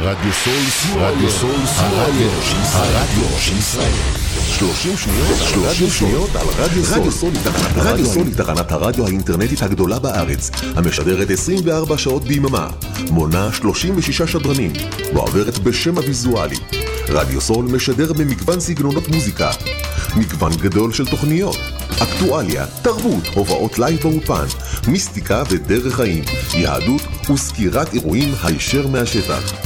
רדיו סול, רדיו סול, הרדיו של ישראל. הרדיו של ישראל. 30 שניות, 30 שניות על רדיו סול. רדיו סול היא תחנת הרדיו האינטרנטית הגדולה בארץ, המשדרת 24 שעות ביממה, מונה 36 שדרנים, ועוברת בשם הוויזואלי. רדיו סול משדר במגוון סגנונות מוזיקה, מגוון גדול של תוכניות, אקטואליה, תרבות, הופעות live באולפן, מיסטיקה ודרך חיים, יהדות וסקירת אירועים הישר מהשטח.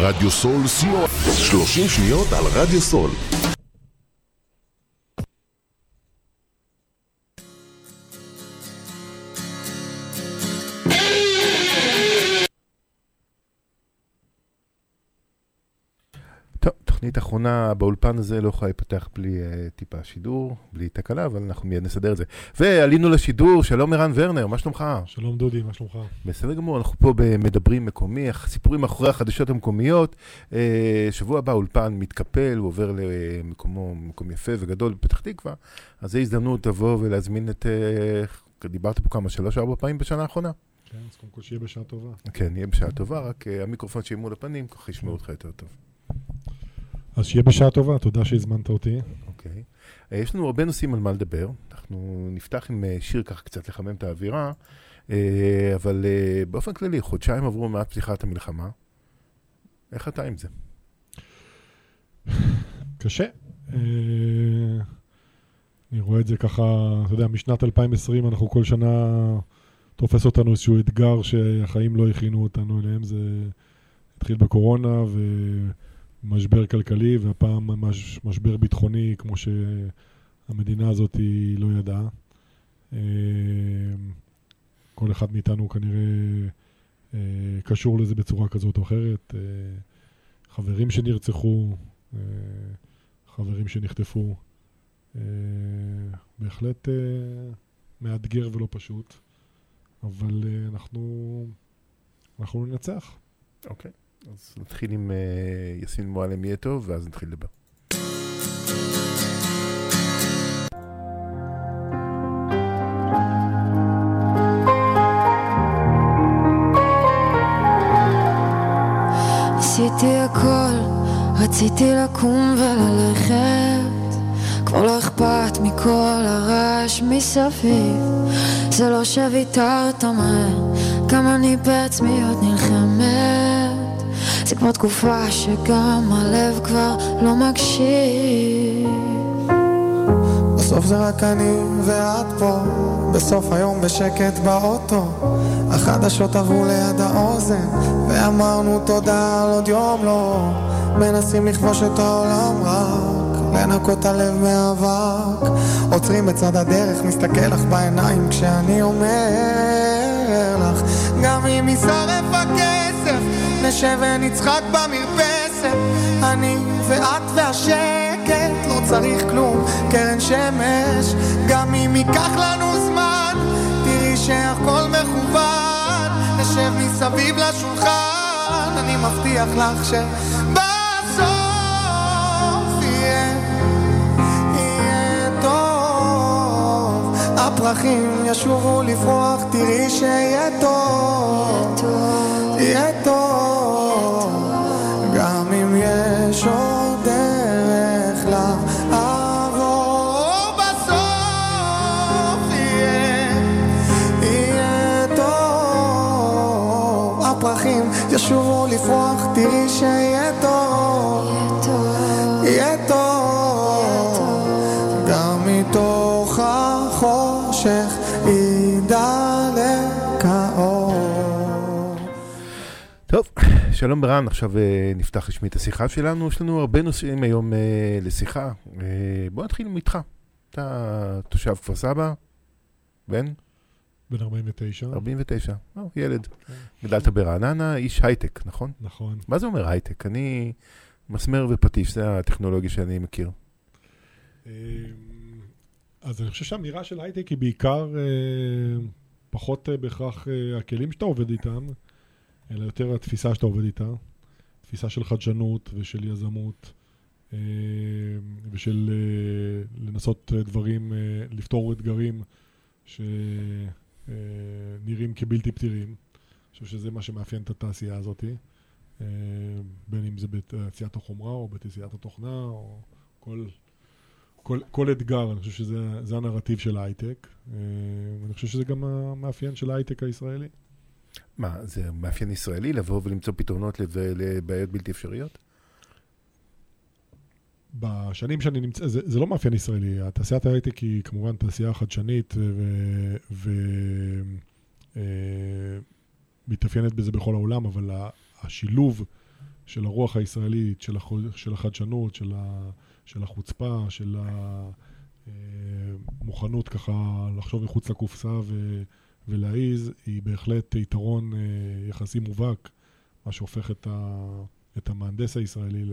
רדיו סול co 30 שניות על רדיו סול תוכנית אחרונה באולפן הזה לא יכולה להיפתח בלי uh, טיפה שידור, בלי תקלה, אבל אנחנו מיד נסדר את זה. ועלינו לשידור, שלום ערן ורנר, מה שלומך? שלום דודי, מה שלומך? בסדר גמור, אנחנו פה במדברים מקומי, סיפורים מאחורי החדשות המקומיות. אה, שבוע הבא אולפן מתקפל, הוא עובר למקומו, מקום יפה וגדול בפתח תקווה, אז זו הזדמנות לבוא ולהזמין את, אה, דיברת פה כמה, שלוש או ארבע פעמים בשנה האחרונה? כן, אז קודם כל שיהיה בשעה טובה. כן, יהיה בשעה טובה, רק המיקרופון שיהיה מול הפנים, ככה ישמעו אותך יותר טוב. אז שיהיה בשעה טובה, תודה שהזמנת אותי. אוקיי. אה, יש לנו הרבה נושאים על מה לדבר. אנחנו נפתח עם אה, שיר ככה קצת לחמם את האווירה, אה, אבל באופן כללי, חודשיים עברו מאז פתיחת המלחמה. איך אתה עם זה? קשה. אני רואה את זה ככה, אתה יודע, משנת 2020 אנחנו כל שנה תופס אותנו איזשהו אתגר שהחיים לא הכינו אותנו אליהם. זה התחיל בקורונה ומשבר כלכלי, והפעם ממש משבר ביטחוני כמו שהמדינה הזאת היא לא ידעה. אה, כל אחד מאיתנו כנראה אה, קשור לזה בצורה כזאת או אחרת. אה, חברים שנרצחו, חברים שנחטפו. בהחלט מאתגר ולא פשוט, אבל אנחנו, אנחנו ננצח. אוקיי. אז נתחיל עם אה, יסמין מועלם יהיה טוב, ואז נתחיל לדבר. עשיתי הכל, רציתי לקום וללכת. כבר לא אכפת מכל הרעש מסביב. זה לא שוויתרת מהר גם אני בעצמי עוד נלחמת זה כבר תקופה שגם הלב כבר לא מקשיב בסוף זה רק אני ואת פה, בסוף היום בשקט באוטו. החדשות עברו ליד האוזן, ואמרנו תודה על עוד יום לא. מנסים לכבוש את העולם רק, לנקות הלב מאבק. עוצרים בצד הדרך, מסתכל לך בעיניים כשאני אומר לך, גם אם יישרף הכסף, נשב ונצחק במרפסת. אני ואת והשקט, לא צריך כלום, קרן שמש. גם אם ייקח לנו זמן, תראי שהכל מכוון. נשב מסביב לשולחן, אני מבטיח לך טוב. הפרחים ישובו לפרוח, תראי שיהיה טוב. יהיה טוב גם אם יש עוד שלום ברן, עכשיו אה, נפתח רשמית השיחה שלנו. יש לנו הרבה נושאים היום אה, לשיחה. אה, בוא נתחיל איתך. אתה תושב כפר סבא, בן בן 49. 49, או, ילד. גדלת ברעננה, איש הייטק, נכון? נכון. מה זה אומר הייטק? אני מסמר ופטיש, זה הטכנולוגיה שאני מכיר. אמ, אז אני חושב שהאמירה של הייטק היא בעיקר פחות בהכרח הכלים שאתה עובד איתם, אלא יותר התפיסה שאתה עובד איתה. תפיסה של חדשנות ושל יזמות, אה, ושל אה, לנסות אה, דברים, לפתור אתגרים שנראים כבלתי פתירים. אני חושב שזה מה שמאפיין את התעשייה הזאת, בין אם זה בתעשיית החומרה או בתעשיית התוכנה או כל כל, כל אתגר, אני חושב שזה זה הנרטיב של ההייטק. ואני חושב שזה גם המאפיין של ההייטק הישראלי. מה, זה מאפיין ישראלי לבוא ולמצוא פתרונות לב- לבעיות בלתי אפשריות? בשנים שאני נמצא, זה, זה לא מאפיין ישראלי, התעשיית ההייטק היא כמובן תעשייה חדשנית ומתאפיינת בזה בכל העולם, אבל השילוב של הרוח הישראלית, של, החו, של החדשנות, של, ה, של החוצפה, של המוכנות ככה לחשוב מחוץ לקופסה ו, ולהעיז, היא בהחלט יתרון אה, יחסי מובהק, מה שהופך את, ה, את המהנדס הישראלי ל...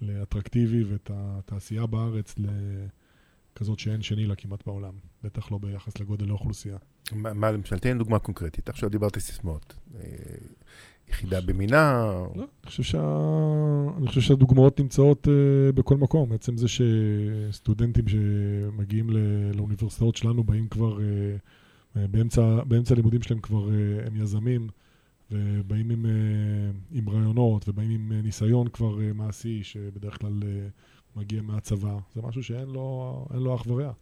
לאטרקטיבי ואת התעשייה בארץ לכזאת שאין שני לה כמעט בעולם, בטח לא ביחס לגודל האוכלוסייה. מה, מה למשל, תן דוגמה קונקרטית. עכשיו דיברתי סיסמאות. אה, יחידה במינה, לא, אני חושב, שה... אני חושב שהדוגמאות נמצאות uh, בכל מקום. עצם זה שסטודנטים שמגיעים ל... לאוניברסיטאות שלנו באים כבר, uh, באמצע, באמצע הלימודים שלהם כבר uh, הם יזמים, ובאים עם, uh, עם רעיונות, ובאים עם uh, ניסיון כבר מעשי, שבדרך כלל מגיע מהצבא. זה משהו שאין לו, אח ורע.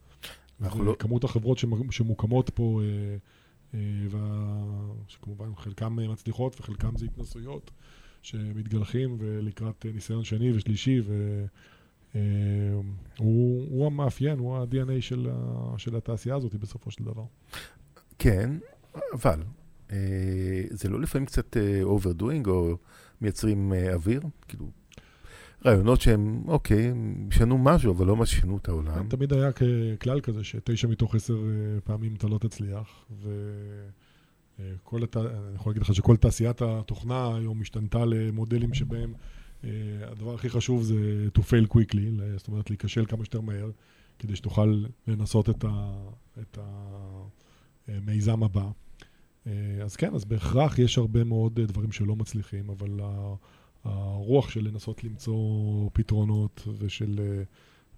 לא... כמות החברות שמ- שמוקמות פה, אה, אה, וה- שכמובן חלקם אה, מצליחות וחלקם זה התנסויות שמתגלחים ולקראת אה, ניסיון שני ושלישי, והוא הוא המאפיין, הוא ה-DNA של, של התעשייה הזאת בסופו של דבר. כן, אבל אה, זה לא לפעמים קצת overdoing או מייצרים אה, אוויר? כאילו, רעיונות שהם, אוקיי, הם ישנו משהו, אבל לא מה ששינו את העולם. תמיד היה ככלל כזה שתשע מתוך עשר אה, פעמים אתה לא תצליח, וכל הת... אני יכול להגיד לך שכל תעשיית התוכנה היום השתנתה למודלים שבהם אה, הדבר הכי חשוב זה to fail quickly, זאת אומרת להיכשל כמה שיותר מהר, כדי שתוכל לנסות את, ה... את המיזם הבא. אה, אז כן, אז בהכרח יש הרבה מאוד אה, דברים שלא מצליחים, אבל הרוח של לנסות למצוא פתרונות ושל, אה,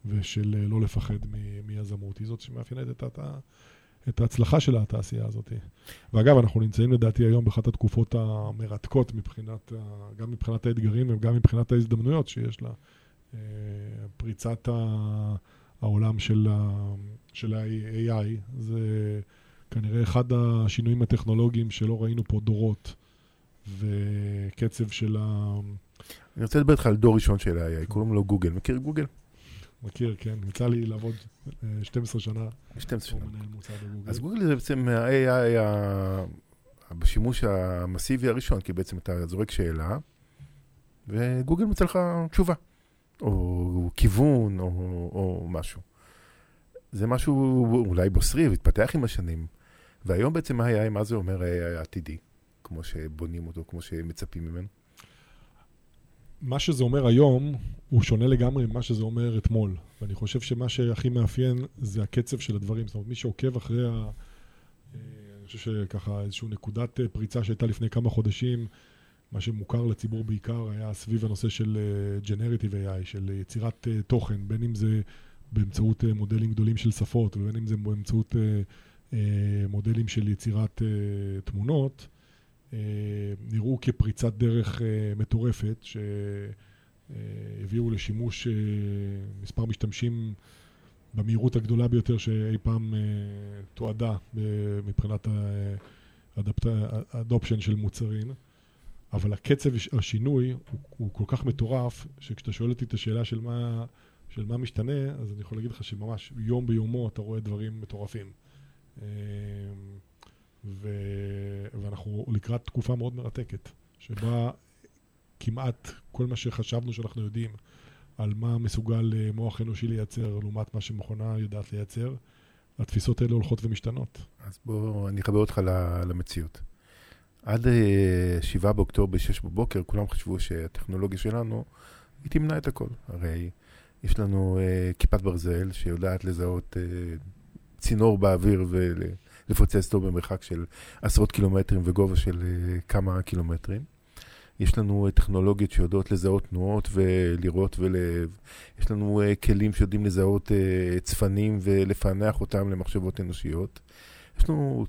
ושל אה, לא לפחד מיזמות היא זאת שמאפיינת את, את, את ההצלחה של התעשייה הזאת. ואגב, אנחנו נמצאים לדעתי היום באחת התקופות המרתקות מבחינת, גם מבחינת האתגרים וגם מבחינת ההזדמנויות שיש לה. אה, פריצת העולם של ה-AI זה כנראה אחד השינויים הטכנולוגיים שלא ראינו פה דורות. וקצב של ה... אני רוצה לדבר איתך על דור ראשון של ה-AI, קוראים לו גוגל. מכיר גוגל? מכיר, כן. יצא לי לעבוד אה, 12 שנה, 12 הוא שנה. אז גוגל זה בעצם ה-AI בשימוש המסיבי הראשון, כי בעצם אתה זורק שאלה, וגוגל מוצא לך תשובה, או כיוון, או, או משהו. זה משהו אולי בוסרי והתפתח עם השנים. והיום בעצם ה-AI, מה זה אומר ה-AI העתידי? כמו שבונים אותו, כמו שמצפים ממנו. מה שזה אומר היום, הוא שונה לגמרי ממה שזה אומר אתמול. ואני חושב שמה שהכי מאפיין זה הקצב של הדברים. זאת אומרת, מי שעוקב אחרי ה... אה, אני חושב שככה איזושהי נקודת אה, פריצה שהייתה לפני כמה חודשים, מה שמוכר לציבור בעיקר היה סביב הנושא של אה, Generative AI, של יצירת אה, תוכן, בין אם זה באמצעות אה, מודלים גדולים של שפות, ובין אם זה באמצעות אה, אה, מודלים של יצירת אה, תמונות. אה, נראו כפריצת דרך אה, מטורפת, שהביאו לשימוש אה, מספר משתמשים במהירות הגדולה ביותר שאי פעם אה, תועדה מבחינת האדופשן של מוצרים. אבל הקצב השינוי הוא, הוא כל כך מטורף, שכשאתה שואל אותי את השאלה של מה, של מה משתנה, אז אני יכול להגיד לך שממש יום ביומו אתה רואה דברים מטורפים. אה, ו, ואנחנו לקראת תקופה מאוד מרתקת, שבה כמעט כל מה שחשבנו שאנחנו יודעים על מה מסוגל אה, מוח אנושי לייצר לעומת מה שמכונה יודעת לייצר, התפיסות האלה הולכות ומשתנות. אז בוא, אני אחבר אותך למציאות. עד אה, 7 באוקטובר ב-6 בבוקר, כולם חשבו שהטכנולוגיה שלנו, היא תמנע את הכל. הרי יש לנו אה, כיפת ברזל שיודעת לזהות אה, צינור באוויר ולפוצץ אותו במרחק של עשרות קילומטרים וגובה של אה, כמה קילומטרים. יש לנו אה, טכנולוגיות שיודעות לזהות תנועות ולראות ול... יש לנו אה, כלים שיודעים לזהות צפנים ולפענח אותם למחשבות אנושיות. יש לנו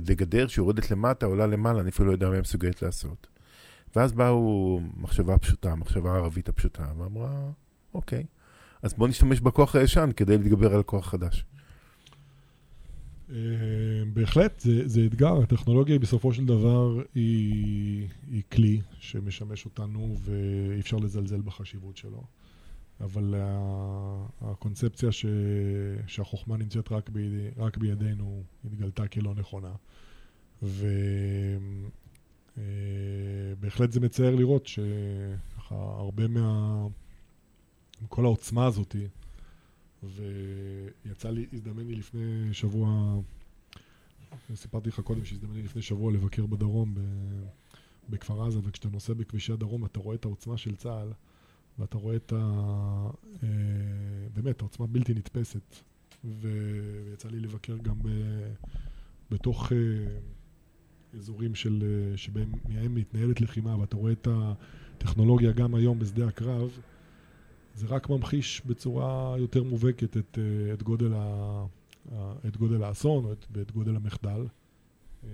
גדר שיורדת למטה, עולה למעלה, אני אפילו לא יודע מה היא מסוגלת לעשות. ואז באו מחשבה פשוטה, מחשבה ערבית הפשוטה, ואמרה, אוקיי, אז בוא נשתמש בכוח הישן כדי להתגבר על הכוח החדש. אה, בהחלט, זה, זה אתגר. הטכנולוגיה בסופו של דבר היא, היא כלי שמשמש אותנו ואי אפשר לזלזל בחשיבות שלו. אבל הקונספציה ש, שהחוכמה נמצאת רק, בידי, רק בידינו התגלתה כלא נכונה. ובהחלט זה מצער לראות שככה הרבה מה... כל העוצמה הזאתי ויצא לי, הזדמן לי לפני שבוע, סיפרתי לך קודם שהזדמן לי לפני שבוע לבקר בדרום, ב, בכפר עזה, וכשאתה נוסע בכבישי הדרום אתה רואה את העוצמה של צה"ל, ואתה רואה את ה... אה, באמת, העוצמה בלתי נתפסת. ויצא לי לבקר גם ב, בתוך אה, אזורים של, אה, שבהם מתנהלת לחימה, ואתה רואה את הטכנולוגיה גם היום בשדה הקרב. זה רק ממחיש בצורה יותר מובהקת את, אה, את, גודל, ה, ה- את גודל האסון או את, ואת גודל המחדל. אה,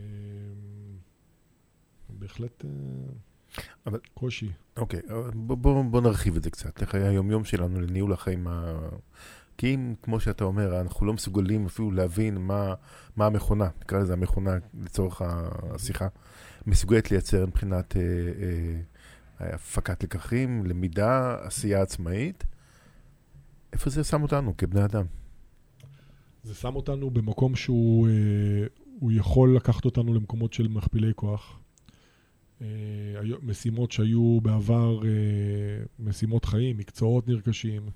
בהחלט אה, אבל- קושי. אוקיי, בוא, בוא, בוא נרחיב את זה קצת, לחיי היומיום שלנו, לניהול החיים ה... כי אם, כמו שאתה אומר, אנחנו לא מסוגלים אפילו להבין מה, מה המכונה, נקרא לזה המכונה לצורך השיחה, מסוגלת לייצר מבחינת אה, אה, הפקת לקחים, למידה, עשייה עצמאית, איפה זה שם אותנו כבני אדם? זה שם אותנו במקום שהוא אה, הוא יכול לקחת אותנו למקומות של מכפילי כוח. אה, משימות שהיו בעבר אה, משימות חיים, מקצועות נרכשים,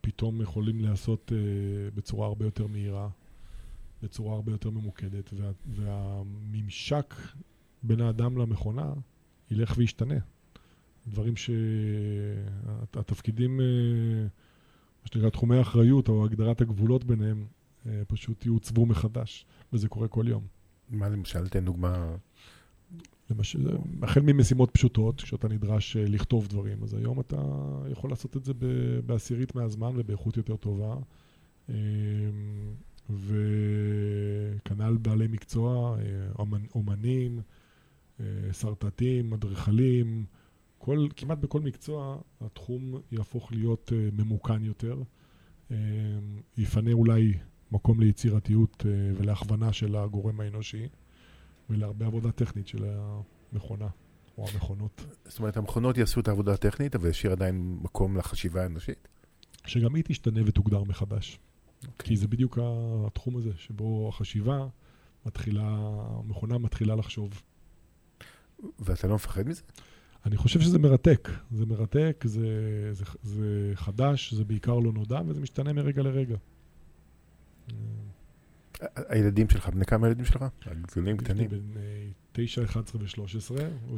פתאום יכולים להיעשות בצורה הרבה יותר מהירה, בצורה הרבה יותר ממוקדת, וה, והממשק בין האדם למכונה ילך וישתנה. דברים שהתפקידים, מה שנקרא תחומי האחריות או הגדרת הגבולות ביניהם, אה, פשוט יעוצבו מחדש, וזה קורה כל יום. מה למשל, תן דוגמה, למשל, החל ממשימות פשוטות, כשאתה נדרש אה, לכתוב דברים, אז היום אתה יכול לעשות את זה בעשירית מהזמן ובאיכות יותר טובה. אה, וכנ"ל בעלי מקצוע, אה, אומנ- אומנים, אה, שרטטים, אדריכלים, כל, כמעט בכל מקצוע התחום יהפוך להיות אה, ממוכן יותר. אה, יפנה אולי מקום ליצירתיות אה, ולהכוונה של הגורם האנושי. ולהרבה עבודה טכנית של המכונה או המכונות, זאת אומרת, המכונות יעשו את העבודה הטכנית, אבל ישאיר עדיין מקום לחשיבה האנושית? שגם היא תשתנה ותוגדר מחדש. אוקיי. כי זה בדיוק התחום הזה, שבו החשיבה מתחילה, המכונה מתחילה לחשוב. ואתה לא מפחד מזה? אני חושב שזה מרתק. זה מרתק, זה, זה, זה חדש, זה בעיקר לא נודע, וזה משתנה מרגע לרגע. הילדים שלך, בני כמה ילדים שלך? הגדולים, קטנים. אה, 9, 11 ו-13,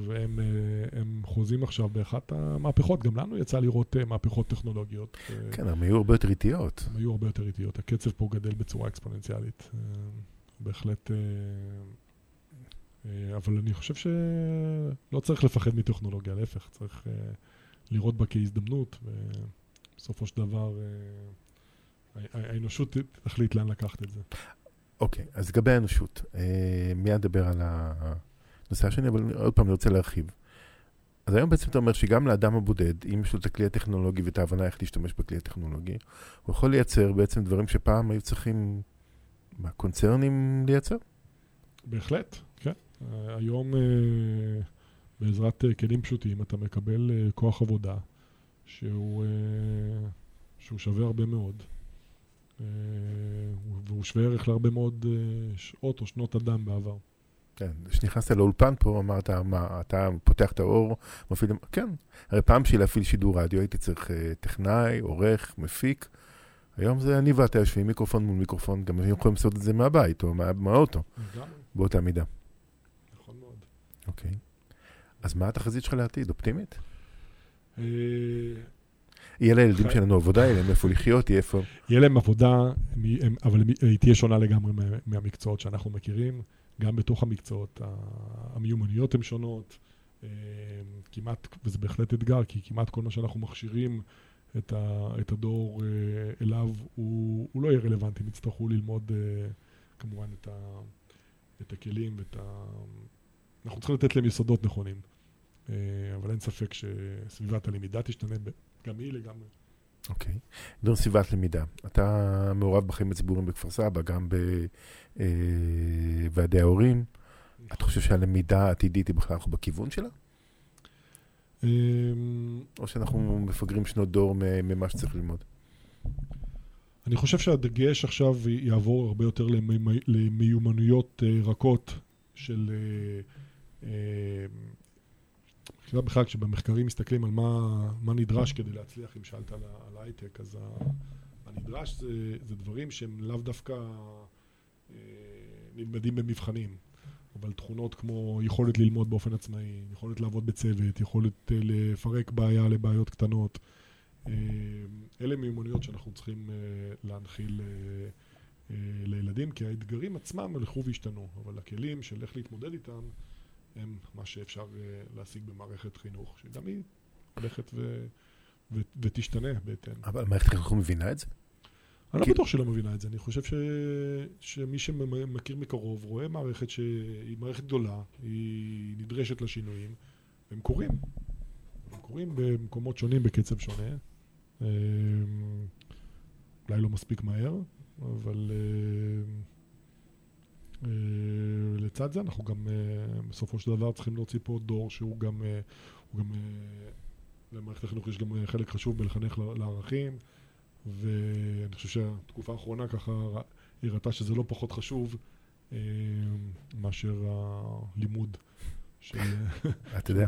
והם אה, חוזים עכשיו באחת המהפכות. גם לנו יצא לראות אה, מהפכות טכנולוגיות. כן, הם היו הרבה יותר איטיות. הן היו הרבה יותר איטיות. הקצב פה גדל בצורה אקספוננציאלית. אה, בהחלט... אה, אבל אני חושב שלא צריך לפחד מטכנולוגיה, להפך, צריך אה, לראות בה כהזדמנות, ובסופו של דבר אה, האנושות תחליט לאן לקחת את זה. אוקיי, אז לגבי האנושות, מיד נדבר על הנושא השני, אבל עוד פעם אני רוצה להרחיב. אז היום בעצם אתה אומר שגם לאדם הבודד, אם יש לו את הכלי הטכנולוגי ואת ההבנה איך להשתמש בכלי הטכנולוגי, הוא יכול לייצר בעצם דברים שפעם היו צריכים, מה, קונצרנים לייצר? בהחלט, כן. אה, היום אה, בעזרת אה, כלים פשוטים אתה מקבל כוח עבודה שהוא, שהוא שווה הרבה מאוד. והוא שווה ערך להרבה מאוד שעות או שנות אדם בעבר. כן, כשנכנסת לאולפן פה, אמרת, מה, אתה פותח את האור, מפעיל... כן, הרי פעם בשביל להפעיל שידור רדיו הייתי צריך טכנאי, עורך, מפיק. היום זה אני ואתה יושבים מיקרופון מול מיקרופון, גם יכולים לעשות את זה מהבית או מה- מהאוטו, באותה מידה. אוקיי. אז מה התחזית שלך לעתיד? אופטימית? אה, יהיה לילדים שלנו עבודה, יהיה להם איפה לחיות, יהיה איפה... יהיה להם עבודה, אבל היא תהיה שונה לגמרי מה- מהמקצועות שאנחנו מכירים. גם בתוך המקצועות, המיומנויות הן שונות. אה, כמעט, וזה בהחלט אתגר, כי כמעט כל מה שאנחנו מכשירים את, ה, את הדור אה, אליו, הוא, הוא לא יהיה רלוונטי. הם יצטרכו ללמוד כמובן את, ה, את הכלים ואת ה... אנחנו צריכים לתת להם יסודות נכונים. אה, אבל אין ספק שסביבת הלמידה תשתנה, גם היא לגמרי. אוקיי. מדברים סביבת למידה. אתה מעורב בחיים הציבוריים בכפר סבא, גם בוועדי ההורים. אתה חושב שהלמידה העתידית היא בכלל בכיוון שלה? אה, או שאנחנו מפגרים שנות דור ממה שצריך ללמוד? אני חושב שהדגש עכשיו יעבור הרבה יותר למי- למיומנויות אה, רכות של... אה, אה, יודע, בכלל, כשבמחקרים מסתכלים על מה, מה נדרש כדי להצליח, אם שאלת על, ה- על הייטק, אז הנדרש זה, זה דברים שהם לאו דווקא אה, נלמדים במבחנים, אבל תכונות כמו יכולת ללמוד באופן עצמאי, יכולת לעבוד בצוות, יכולת אה, לפרק בעיה לבעיות קטנות. אה, אלה מיומנויות שאנחנו צריכים אה, להנחיל אה, אה, לילדים, כי האתגרים עצמם הלכו והשתנו, אבל הכלים של איך להתמודד איתם הם מה שאפשר אה, להשיג במערכת חינוך, שגם היא הולכת ו... ו... ותשתנה בהתאם. אבל מערכת החינוך מבינה את זה? אני לא כי- בטוח שלא מבינה את זה, אני חושב ש... שמי שמכיר מקרוב רואה מערכת שהיא מערכת גדולה, היא נדרשת לשינויים, והם קורים. הם קורים במקומות שונים בקצב שונה. אה, אולי לא מספיק מהר, אבל אה, לצד זה אנחנו גם אה, בסופו של דבר צריכים להוציא פה דור שהוא גם, אה, הוא גם, אה, למערכת החינוך יש גם אה, חלק חשוב בלחנך לערכים. ואני חושב שהתקופה האחרונה ככה הראתה שזה לא פחות חשוב אה, מאשר הלימוד אתה יודע,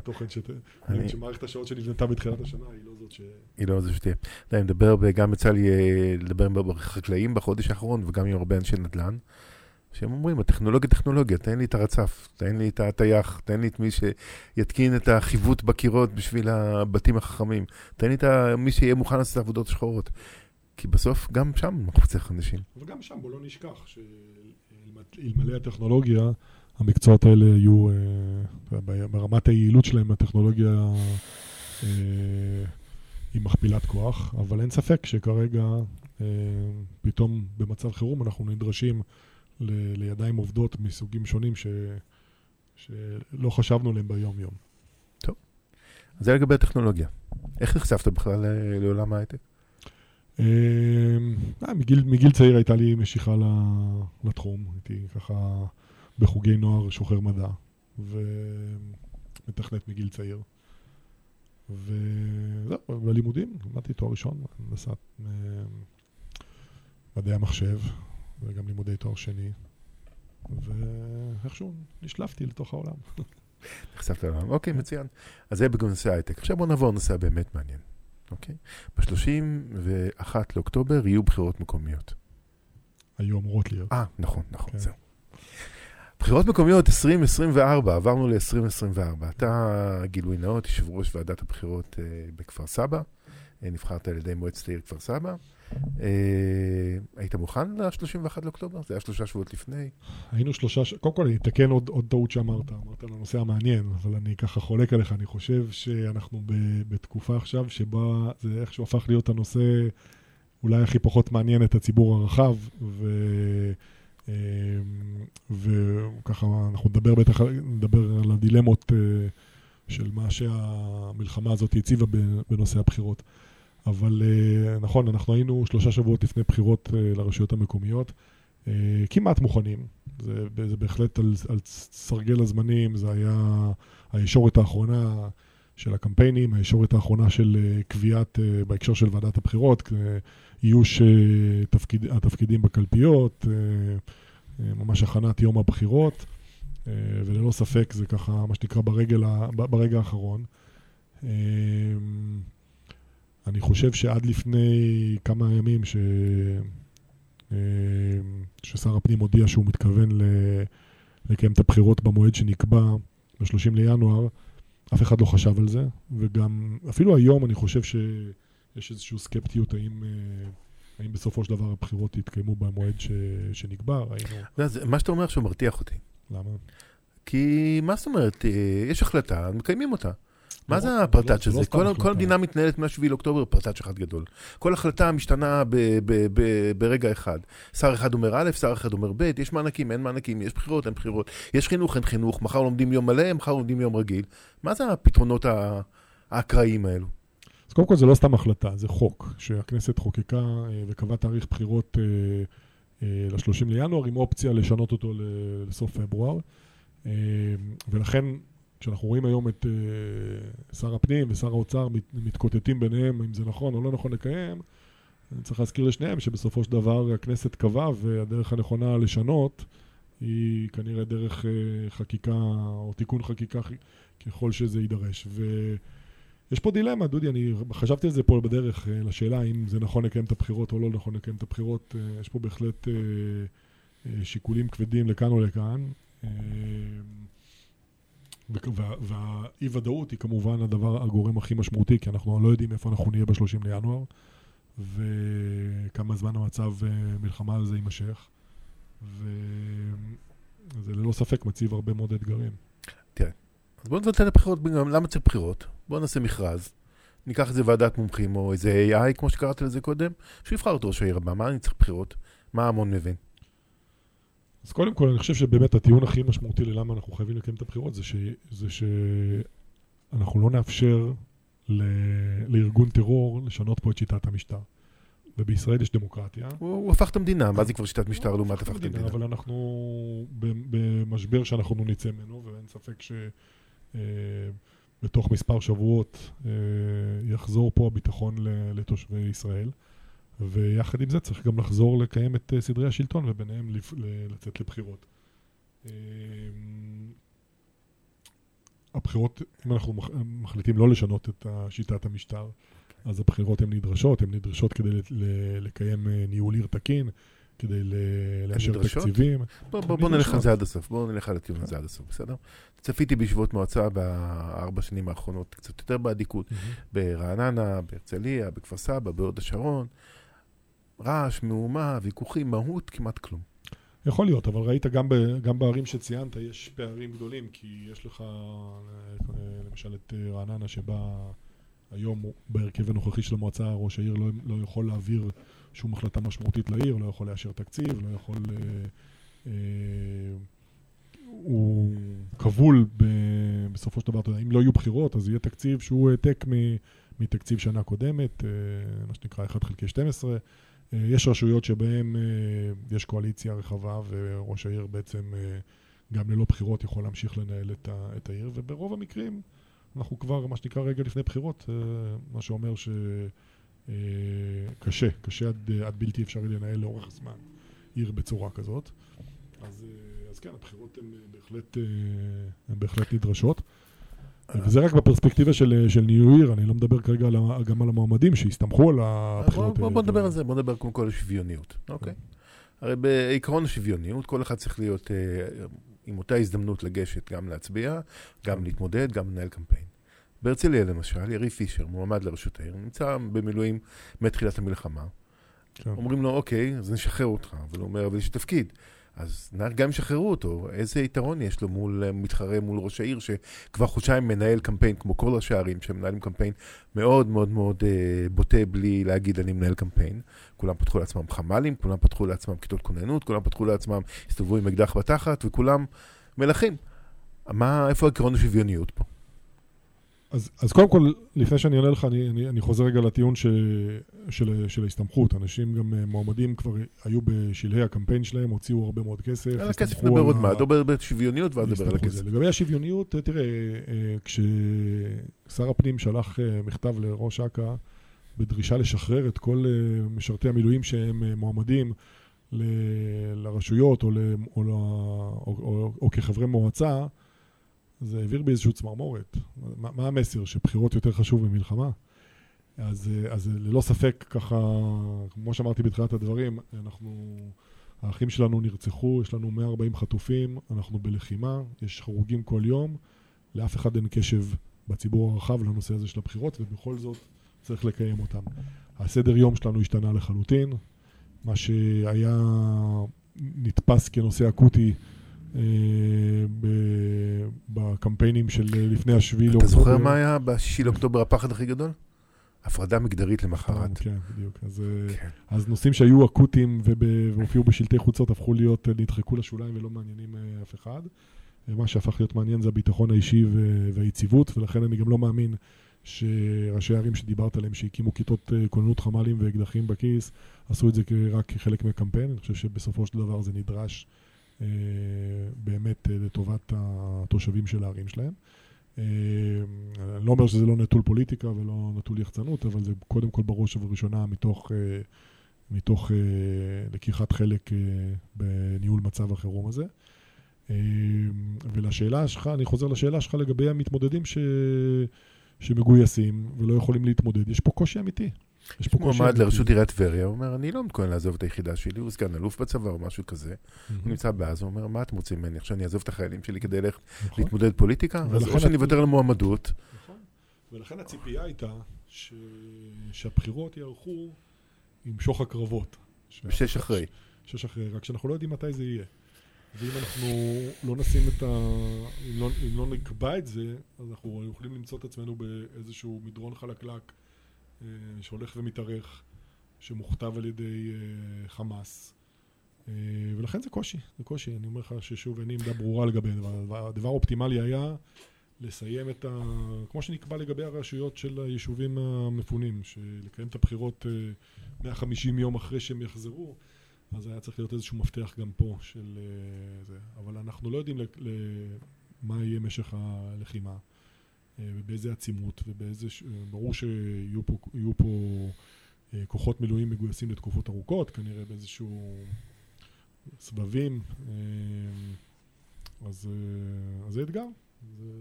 שמערכת השעות שנבנתה בתחילת השנה היא לא זאת ש... היא לא זה שתהיה. אתה יודע, אני מדבר, גם יצא לי אה, לדבר עם החקלאים בחודש האחרון, וגם עם הרבה אנשי נדל"ן, שהם אומרים, הטכנולוגיה טכנולוגיה, תן לי את הרצף, תן לי את הטייח, תן לי את מי שיתקין את החיווט בקירות בשביל הבתים החכמים, תן לי את מי שיהיה מוכן לעשות את העבודות השחורות. כי בסוף, גם שם אנחנו צריך אנשים. אבל גם שם בוא לא נשכח שאלמלא הטכנולוגיה, המקצועות האלה יהיו, אה, ברמת היעילות שלהם הטכנולוגיה אה, היא מכפילת כוח, אבל אין ספק שכרגע אה, פתאום במצב חירום אנחנו נדרשים ל- לידיים עובדות מסוגים שונים ש, שלא חשבנו עליהם ביום-יום. אז זה לגבי הטכנולוגיה. איך נחשפת בכלל ל- לעולם ההייטק? אה, אה, מגיל, מגיל צעיר הייתה לי משיכה לתחום, הייתי ככה בחוגי נוער שוחר מדע, ומתכנת מגיל צעיר. וזהו, בלימודים, למדתי תואר ראשון, הנדסת אה, מדעי המחשב, וגם לימודי תואר שני, ואיכשהו נשלפתי לתוך העולם. נחשפת לעולם. אוקיי, מצוין. אז זה בנושא ההייטק. עכשיו בואו נעבור לנושא הבאמת מעניין. אוקיי? ב-31 לאוקטובר יהיו בחירות מקומיות. היו אמורות להיות. אה, נכון, נכון, כן. זהו. בחירות מקומיות 2024, עברנו ל-2024. אתה, גילוי נאות, יושב ראש ועדת הבחירות אה, בכפר סבא, נבחרת על ידי מועצת העיר כפר סבא. אה, היית מוכן ל-31 לאוקטובר? זה היה שלושה שבועות לפני. היינו שלושה, ש... קודם כל אני אתקן עוד, עוד טעות שאמרת, אמרת על הנושא המעניין, אבל אני ככה חולק עליך, אני חושב שאנחנו ב, בתקופה עכשיו שבה זה איכשהו הפך להיות הנושא אולי הכי פחות מעניין את הציבור הרחב, ו... אמ, וככה אנחנו נדבר בטח, נדבר על הדילמות אה, של מה שהמלחמה הזאת הציבה בנושא הבחירות. אבל אה, נכון, אנחנו היינו שלושה שבועות לפני בחירות אה, לרשויות המקומיות. אה, כמעט מוכנים. זה, זה בהחלט על, על סרגל הזמנים, זה היה הישורת האחרונה של הקמפיינים, הישורת האחרונה של קביעת, בהקשר של ועדת הבחירות, איוש תפקיד, התפקידים בקלפיות, ממש הכנת יום הבחירות, וללא ספק זה ככה, מה שנקרא, ברגל, ברגע האחרון. אני חושב שעד לפני כמה ימים ש... ששר הפנים הודיע שהוא מתכוון לקיים את הבחירות במועד שנקבע, ב-30 לינואר, אף אחד לא חשב על זה, וגם, אפילו היום אני חושב שיש איזושהי סקפטיות האם, אה, האם בסופו של דבר הבחירות יתקיימו במועד ש, שנקבע, ראינו... מה שאתה אומר עכשיו מרתיח אותי. למה? כי מה זאת אומרת, אה, יש החלטה, מקיימים אותה. מה זה הפרטאץ' הזה? כל המדינה מתנהלת מ-7 לאוקטובר פרטאץ' אחד גדול. כל החלטה משתנה ברגע אחד. שר אחד אומר א', שר אחד אומר ב', יש מענקים, אין מענקים, יש בחירות, אין בחירות, יש חינוך, אין חינוך, מחר לומדים יום מלא, מחר לומדים יום רגיל. מה זה הפתרונות האקראיים האלו? אז קודם כל זה לא סתם החלטה, זה חוק שהכנסת חוקקה אה, וקבעה תאריך בחירות אה, אה, ל-30 לינואר עם אופציה לשנות אותו לסוף פברואר. ולכן כשאנחנו רואים היום את uh, שר הפנים ושר האוצר מת, מתקוטטים ביניהם אם זה נכון או לא נכון לקיים, אני צריך להזכיר לשניהם שבסופו של דבר הכנסת קבעה והדרך הנכונה לשנות היא כנראה דרך uh, חקיקה או תיקון חקיקה ככל שזה יידרש. ויש פה דילמה, דודי, אני חשבתי על זה פה בדרך uh, לשאלה אם זה נכון לקיים את הבחירות או לא נכון לקיים את הבחירות. יש פה בהחלט שיקולים כבדים לכאן או לכאן. והאי-ודאות היא כמובן הדבר, הגורם הכי משמעותי, כי אנחנו לא יודעים איפה אנחנו נהיה ב-30 לינואר, וכמה זמן המצב אה, מלחמה על זה יימשך, וזה ללא ספק מציב הרבה מאוד אתגרים. תראה, אז בואו נבטל את הבחירות, למה צריך בחירות? בואו נעשה מכרז, ניקח איזה ועדת מומחים או איזה AI, כמו שקראת לזה קודם, שיבחר את ראש העיר הבא, מה אני צריך בחירות? מה המון מבין? אז קודם כל, אני חושב שבאמת הטיעון הכי משמעותי ללמה אנחנו חייבים לקיים את הבחירות זה, ש, זה שאנחנו לא נאפשר ל, לארגון טרור לשנות פה את שיטת המשטר. ובישראל יש דמוקרטיה. הוא, הוא הפך את המדינה, מה זה כבר שיטת משטר לעומת הפך את המדינה? אבל אנחנו במשבר שאנחנו נצא ממנו, ואין ספק שבתוך אה, מספר שבועות אה, יחזור פה הביטחון לתושבי ישראל. ויחד עם זה צריך גם לחזור לקיים את אה, סדרי השלטון וביניהם לצאת לבחירות. אמ, הבחירות, אם אנחנו מחליטים לא לשנות את שיטת המשטר, אז הבחירות הן נדרשות, הן נדרשות כדי לקיים אה, ניהול עיר תקין, כדי לאשר תקציבים. בוא, בוא, בוא נלך על זה עד הסוף, בוא נלך על הטיעון הזה עד הסוף, בסדר? צפיתי בישיבות מועצה בארבע שנים האחרונות, קצת יותר באדיקות, ברעננה, בהרצליה, בכפר סבא, בהוד השרון. רעש, מהומה, ויכוחים, מהות, כמעט כלום. יכול להיות, אבל ראית גם, ב, גם בערים שציינת, יש פערים גדולים, כי יש לך למשל את אה, רעננה שבה היום בהרכב הנוכחי של המועצה ראש העיר לא, לא יכול להעביר שום החלטה משמעותית לעיר, לא יכול לאשר תקציב, לא יכול... אה, אה, הוא כבול ב, בסופו של דבר, אתה יודע, אם לא יהיו בחירות, אז יהיה תקציב שהוא העתק מתקציב שנה קודמת, אה, מה שנקרא 1 חלקי 12. אה, יש רשויות שבהן אה, יש קואליציה רחבה וראש העיר בעצם אה, גם ללא בחירות יכול להמשיך לנהל את, העיר, וברוב המקרים אנחנו כבר, מה שנקרא, רגע לפני בחירות, מה שאומר שקשה, קשה עד, עד בלתי אפשרי לנהל לאורך זמן עיר בצורה כזאת. אז, אז כן, הבחירות הן בהחלט, הן בהחלט נדרשות. וזה רק בפרספקטיבה של, של ניו עיר, אני לא מדבר כרגע על, גם על המועמדים שהסתמכו על הבחירות האלה. בוא, בוא נדבר על זה, בוא נדבר קודם כל על שוויוניות, אוקיי? הרי בעקרון השוויוניות, כל אחד צריך להיות אה, עם אותה הזדמנות לגשת, גם להצביע, גם להתמודד, גם לנהל קמפיין. בהרצליה למשל, יריב פישר, מועמד לראשות העיר, נמצא במילואים מתחילת המלחמה. כן. אומרים לו, אוקיי, אז נשחרר אותך. אבל הוא אומר, אבל יש תפקיד. אז גם ישחררו אותו, איזה יתרון יש לו מול אה, מתחרה מול ראש העיר, שכבר חודשיים מנהל קמפיין, כמו כל ראשי הערים, שמנהלים קמפיין מאוד מאוד מאוד אה, בוטה בלי להגיד אני מנהל קמפיין. כולם פתחו לעצמם חמ"לים, כולם פתחו לעצמם כיתות כוננות, כולם פתחו לעצמם, הסתובבו עם אקדח בתחת, וכולם מלכים. מה, איפה עקרון השוויוניות פה? אז, אז קודם כל, לפני שאני אענה לך, אני, אני, אני חוזר רגע לטיעון ש, של, של ההסתמכות. אנשים גם אה, מועמדים כבר היו בשלהי הקמפיין שלהם, הוציאו הרבה מאוד כסף. על הכסף נדבר עוד מעט, נדבר בשוויוניות ואז נדבר על הכסף. לגבי השוויוניות, אה, תראה, אה, כששר הפנים שלח מכתב לראש אכ"א בדרישה לשחרר את כל משרתי המילואים שהם מועמדים ל- לרשויות או, ל- או, ל- או, או, או כחברי מועצה, זה העביר בי איזושהי צמרמורת. מה, מה המסר? שבחירות יותר חשוב ממלחמה? אז, אז ללא ספק, ככה, כמו שאמרתי בתחילת הדברים, אנחנו, האחים שלנו נרצחו, יש לנו 140 חטופים, אנחנו בלחימה, יש הרוגים כל יום, לאף אחד אין קשב בציבור הרחב לנושא הזה של הבחירות, ובכל זאת צריך לקיים אותם. הסדר יום שלנו השתנה לחלוטין, מה שהיה נתפס כנושא אקוטי בקמפיינים של לפני השביעי אתה זוכר מה היה בשישי לאוקטובר הפחד הכי גדול? הפרדה מגדרית למחרת. כן, בדיוק. אז, אה, כן. אז נושאים שהיו אקוטיים והופיעו בשלטי חוצות הפכו להיות, נדחקו לשוליים ולא מעניינים אה, אף אחד. ומה שהפך להיות מעניין זה הביטחון האישי והיציבות, ולכן אני גם לא מאמין שראשי הערים שדיברת עליהם, שהקימו כיתות אה, כוננות חמ"לים ואקדחים בכיס, עשו את זה רק כחלק מהקמפיין. אני חושב שבסופו של דבר זה נדרש אה, באמת אה, לטובת התושבים של הערים שלהם. אה, אני לא אומר שזה לא נטול פוליטיקה ולא נטול יחצנות, אבל זה קודם כל בראש ובראשונה מתוך, אה, מתוך אה, לקיחת חלק אה, בניהול מצב החירום הזה. אה, ולשאלה שלך, אני חוזר לשאלה שלך לגבי המתמודדים ש... שמגויסים ולא יכולים להתמודד. יש פה קושי אמיתי. יש פה מועמד. לראשות עיריית טבריה, הוא אומר, אני לא מתכונן לעזוב את היחידה שלי, הוא סגן אלוף בצבא או משהו כזה. הוא נמצא בעזה, הוא אומר, מה אתם רוצים ממני? עכשיו אני אעזוב את החיילים שלי כדי ללכת נכון. להתמודד פוליטיקה? אז או שאני אוותר על מועמדות, נכון. ולכן הציפייה הייתה. שהבחירות יערכו עם שוך הקרבות. בשש אחרי. שש אחרי, רק שאנחנו לא יודעים מתי זה יהיה. ואם אנחנו לא נשים את ה... אם לא, אם לא נקבע את זה, אז אנחנו יכולים למצוא את עצמנו באיזשהו מדרון חלקלק שהולך ומתארך, שמוכתב על ידי אה, חמאס. אה, ולכן זה קושי, זה קושי. אני אומר לך ששוב, אין לי עמדה ברורה לגבי הדבר. הדבר האופטימלי היה לסיים את ה... כמו שנקבע לגבי הרשויות של היישובים המפונים, שלקיים את הבחירות אה, 150 יום אחרי שהם יחזרו, אז היה צריך להיות איזשהו מפתח גם פה של אה, זה. אבל אנחנו לא יודעים ל... ל... מה יהיה משך הלחימה, אה, ובאיזה עצימות, ובאיזה... אה, ברור שיהיו פה, יהיו פה אה, כוחות מילואים מגויסים לתקופות ארוכות, כנראה באיזשהו סבבים. אה, אז, אה, אז זה אתגר. זה,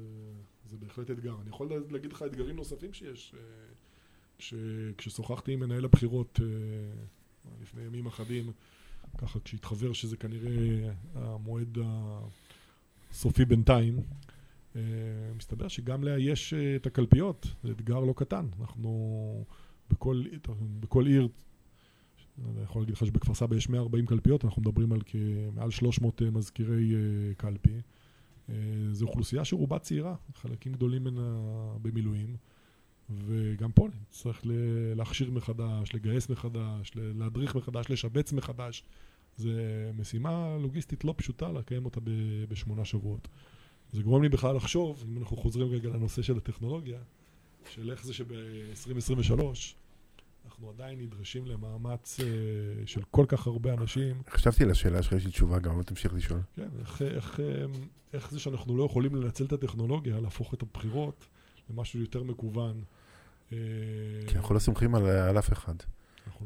זה בהחלט אתגר. אני יכול להגיד לך אתגרים נוספים שיש. אה, שכששוחחתי עם מנהל הבחירות אה, לפני ימים אחדים, ככה כשהתחבר שזה כנראה המועד הסופי בינתיים, אה, מסתבר שגם לאייש אה, את הקלפיות זה אתגר לא קטן. אנחנו בכל, בכל עיר, אני יכול להגיד לך שבכפר סבא יש 140 קלפיות, אנחנו מדברים על מעל 300 אה, מזכירי אה, קלפי. אה, זו אוכלוסייה שרובה צעירה, חלקים גדולים ממנה במילואים. וגם פה ל- להכשיר מחדש, לגייס מחדש, להדריך מחדש, לשבץ מחדש. זו משימה לוגיסטית לא פשוטה לקיים אותה בשמונה שבועות. זה גורם לי בכלל לחשוב, אם אנחנו חוזרים רגע לנושא של הטכנולוגיה, של איך זה שב-2023 אנחנו עדיין נדרשים למאמץ אה, של כל כך הרבה אנשים. חשבתי על השאלה שלך, יש לי תשובה גם, אבל תמשיך לשאול. כן, איך, איך, אה, איך זה שאנחנו לא יכולים לנצל את הטכנולוגיה, להפוך את הבחירות למשהו יותר מקוון. אה, כי אנחנו לא סומכים על, על אף אחד.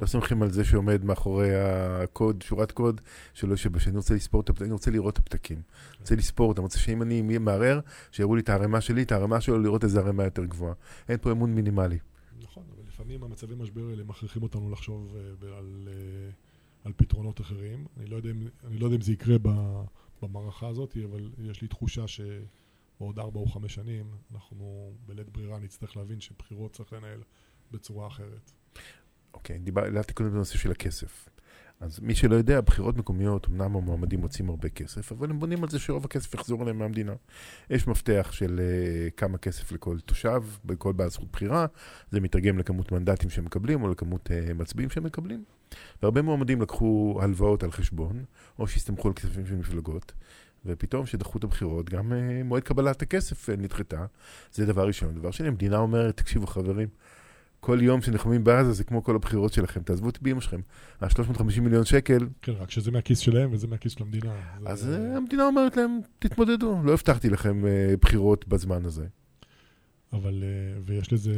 לא סומכים על זה שעומד מאחורי הקוד, שורת קוד, שלא יושב, שאני רוצה לספור את הפתקים, אני רוצה לראות את הפתקים. אני רוצה לספור אותם, אני רוצה שאם אני מערער, שיראו לי את הערימה שלי, את הערימה שלו, לראות איזה ערימה יותר גבוהה. אין פה אמון מינימלי. נכון, אבל לפעמים המצבי משבר האלה מכריחים אותנו לחשוב אה, על, אה, על פתרונות אחרים. אני לא יודע אני לא יודע אם זה יקרה במערכה הזאת, אבל יש לי תחושה שבעוד ארבע או חמש שנים אנחנו בלית ברירה נצטרך להבין שבחירות צריך לנהל בצורה אחרת. אוקיי, דיברתי קודם בנושא של הכסף. אז מי שלא יודע, בחירות מקומיות, אמנם המועמדים מוצאים הרבה כסף, אבל הם בונים על זה שרוב הכסף יחזור אליהם מהמדינה. יש מפתח של uh, כמה כסף לכל תושב, בכל בעל זכות בחירה, זה מתרגם לכמות מנדטים שהם מקבלים, או לכמות uh, מצביעים שהם מקבלים. והרבה מועמדים לקחו הלוואות על חשבון, או שהסתמכו על כספים של מפלגות, ופתאום כשדחו את הבחירות, גם אה, מועד קבלת הכסף אה, נדחתה. זה דבר ראשון. דבר שני, המדינה אומרת, תקשיבו חברים, כל יום שנלחמים בעזה זה כמו כל הבחירות שלכם, תעזבו את באמא שלכם. ה-350 מיליון שקל, כן, רק שזה מהכיס שלהם וזה מהכיס של המדינה. אז זה- אה, המדינה אומרת להם, תתמודדו, לא הבטחתי לכם אה, בחירות בזמן הזה. אבל, אה, ויש לזה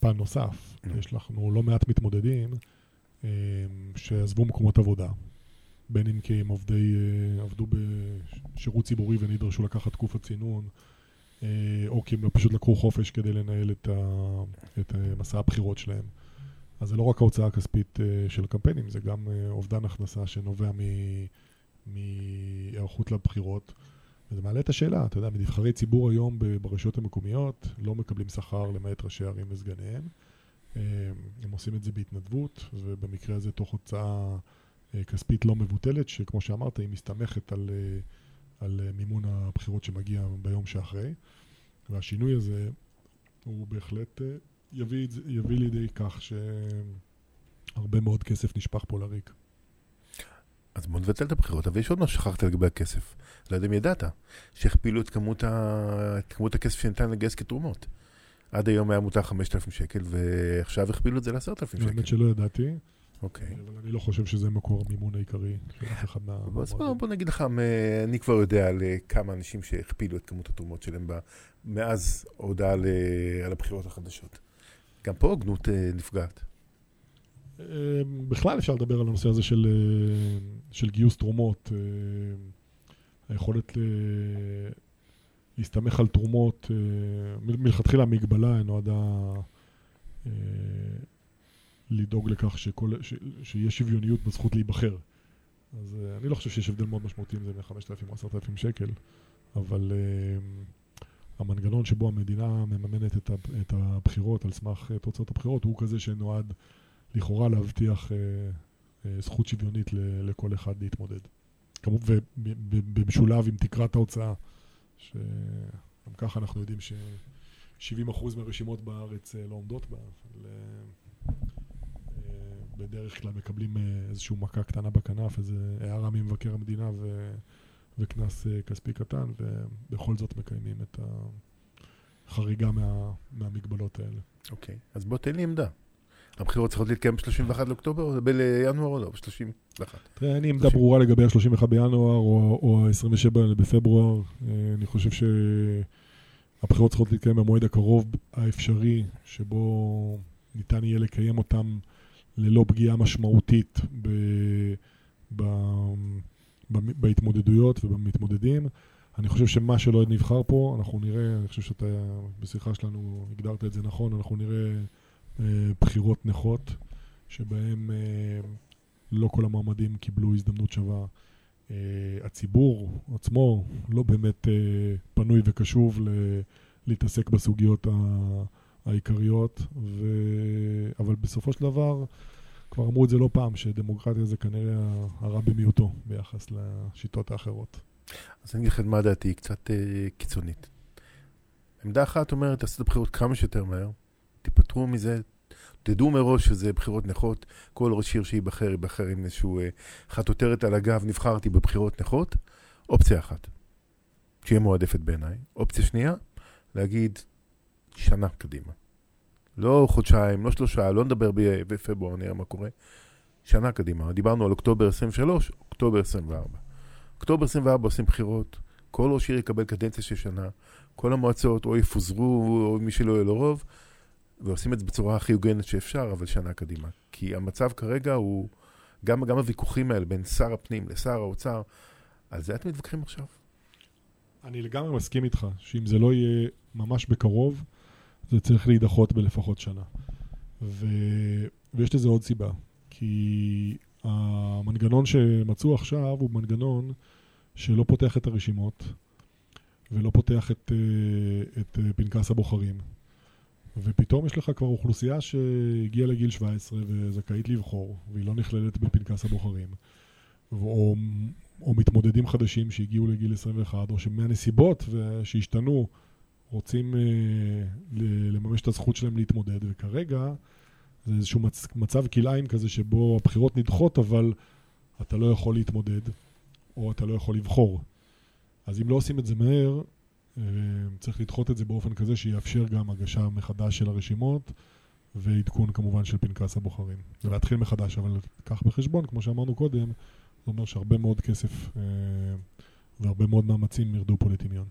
פן נוסף. נו. יש לנו לא מעט מתמודדים שעזבו מקומות עבודה. בין אם כי הם עובדי, עבדו בשירות ציבורי ונדרשו לקחת תקופת צינון, או כי הם פשוט לקחו חופש כדי לנהל את, ה, את אה, מסע הבחירות שלהם. אז זה לא רק ההוצאה הכספית אה, של הקמפיינים, זה גם אה, אובדן הכנסה שנובע מהיערכות לבחירות. וזה מעלה את השאלה, אתה יודע, נבחרי ציבור היום ברשויות המקומיות לא מקבלים שכר למעט ראשי ערים וסגניהם. אה, הם עושים את זה בהתנדבות, ובמקרה הזה תוך הוצאה אה, כספית לא מבוטלת, שכמו שאמרת, היא מסתמכת על, אה, על אה, מימון הבחירות שמגיע ביום שאחרי. והשינוי הזה הוא בהחלט אה, יביא, יביא לידי כך שהרבה מאוד כסף נשפך פה לריק. אז בוא נבטל את הבחירות, אבל יש עוד משהו ששכחת לגבי הכסף. לא יודע אם ידעת, שהכפילו את כמות, ה... את כמות הכסף שניתן לגייס כתרומות. עד היום היה מותר 5,000 שקל, ועכשיו הכפילו את זה ל-10,000 שקל. האמת שלא ידעתי, אוקיי. אבל אני לא חושב שזה מקור המימון העיקרי של אף אחד מה... אז בוא, נגיד לך, אני כבר יודע על אה, כמה אנשים שהכפילו את כמות התרומות שלהם מאז ההודעה על הבחירות החדשות. גם פה הוגנות אה, נפגעת. אה, בכלל אפשר לדבר על הנושא הזה של, אה, של גיוס תרומות. היכולת להסתמך על תרומות, מלכתחילה המגבלה נועדה לדאוג לכך שכל, ש, שיש שוויוניות בזכות להיבחר. אז אה, אני לא חושב שיש הבדל מאוד משמעותי אם זה מ-5,000 או 10,000 שקל, אבל אה, המנגנון שבו המדינה מממנת את, את הבחירות על סמך אה, תוצאות הבחירות הוא כזה שנועד לכאורה להבטיח אה, אה, זכות שוויונית ל- לכל אחד להתמודד. ובמשולב עם תקרת ההוצאה, שגם ככה אנחנו יודעים ש-70% מהרשימות בארץ לא עומדות בה, אבל בדרך כלל מקבלים אה, איזושהי מכה קטנה בכנף, איזו הערה ממבקר המדינה ו... וקנס אה, כספי קטן, ובכל זאת מקיימים את החריגה מה... מהמגבלות האלה. אוקיי. אז בוא תן לי עמדה. הבחירות צריכות להתקיים ב-31 לאוקטובר, או בינואר או לא? ב-31. תראה, אין לי עמדה. ברורה לגבי ה-31 בינואר או, או ה-27 בפברואר. אה, אני חושב שהבחירות צריכות להתקיים במועד הקרוב האפשרי, שבו ניתן יהיה לקיים אותם ללא פגיעה משמעותית ב, ב, ב, בהתמודדויות ובמתמודדים. אני חושב שמה שלא נבחר פה, אנחנו נראה, אני חושב שאתה בשיחה שלנו הגדרת את זה נכון, אנחנו נראה אה, בחירות נכות, שבהן אה, לא כל המועמדים קיבלו הזדמנות שווה. Uh, הציבור עצמו לא באמת uh, פנוי וקשוב ל- להתעסק בסוגיות ה- העיקריות, ו... אבל בסופו של דבר, כבר אמרו את זה לא פעם, שדמוקרטיה זה כנראה הרע במיעוטו ביחס לשיטות האחרות. אז אני אגיד לך מה דעתי, היא קצת אה, קיצונית. עמדה אחת אומרת, תעשו את הבחירות כמה שיותר מהר, תיפטרו מזה, תדעו מראש שזה בחירות נכות, כל ראש עיר שייבחר, ייבחר עם איזשהו אה, חטוטרת על הגב, נבחרתי בבחירות נכות. אופציה אחת, שיהיה מועדפת בעיניי. אופציה שנייה, להגיד שנה קדימה. לא חודשיים, לא שלושה, לא נדבר בפברואר, נראה מה קורה. שנה קדימה. דיברנו על אוקטובר 23, אוקטובר 24. אוקטובר 24 עושים בחירות, כל ראש עיר יקבל קדנציה של שנה, כל המועצות או יפוזרו, או מי שלא יהיה לו רוב, ועושים את זה בצורה הכי הוגנת שאפשר, אבל שנה קדימה. כי המצב כרגע הוא, גם, גם הוויכוחים האלה בין שר הפנים לשר האוצר, על זה אתם מתווכחים עכשיו? אני לגמרי מסכים איתך, שאם זה לא יהיה ממש בקרוב, זה צריך להידחות בלפחות שנה. ו... ויש לזה עוד סיבה, כי המנגנון שמצאו עכשיו הוא מנגנון שלא פותח את הרשימות ולא פותח את, אה, את אה, פנקס הבוחרים. ופתאום יש לך כבר אוכלוסייה שהגיעה לגיל 17 וזכאית לבחור, והיא לא נכללת בפנקס הבוחרים. או, או מתמודדים חדשים שהגיעו לגיל 21, או שמהנסיבות שהשתנו רוצים אה, לממש את הזכות שלהם להתמודד, וכרגע זה איזשהו מצ- מצב כלאיים כזה שבו הבחירות נדחות, אבל אתה לא יכול להתמודד, או אתה לא יכול לבחור. אז אם לא עושים את זה מהר, אה, צריך לדחות את זה באופן כזה שיאפשר גם הגשה מחדש של הרשימות ועדכון כמובן של פנקס הבוחרים. ולהתחיל מחדש, אבל קח בחשבון, כמו שאמרנו קודם, זה אומר שהרבה מאוד כסף אה, והרבה מאוד מאמצים ירדו פה לטמיון.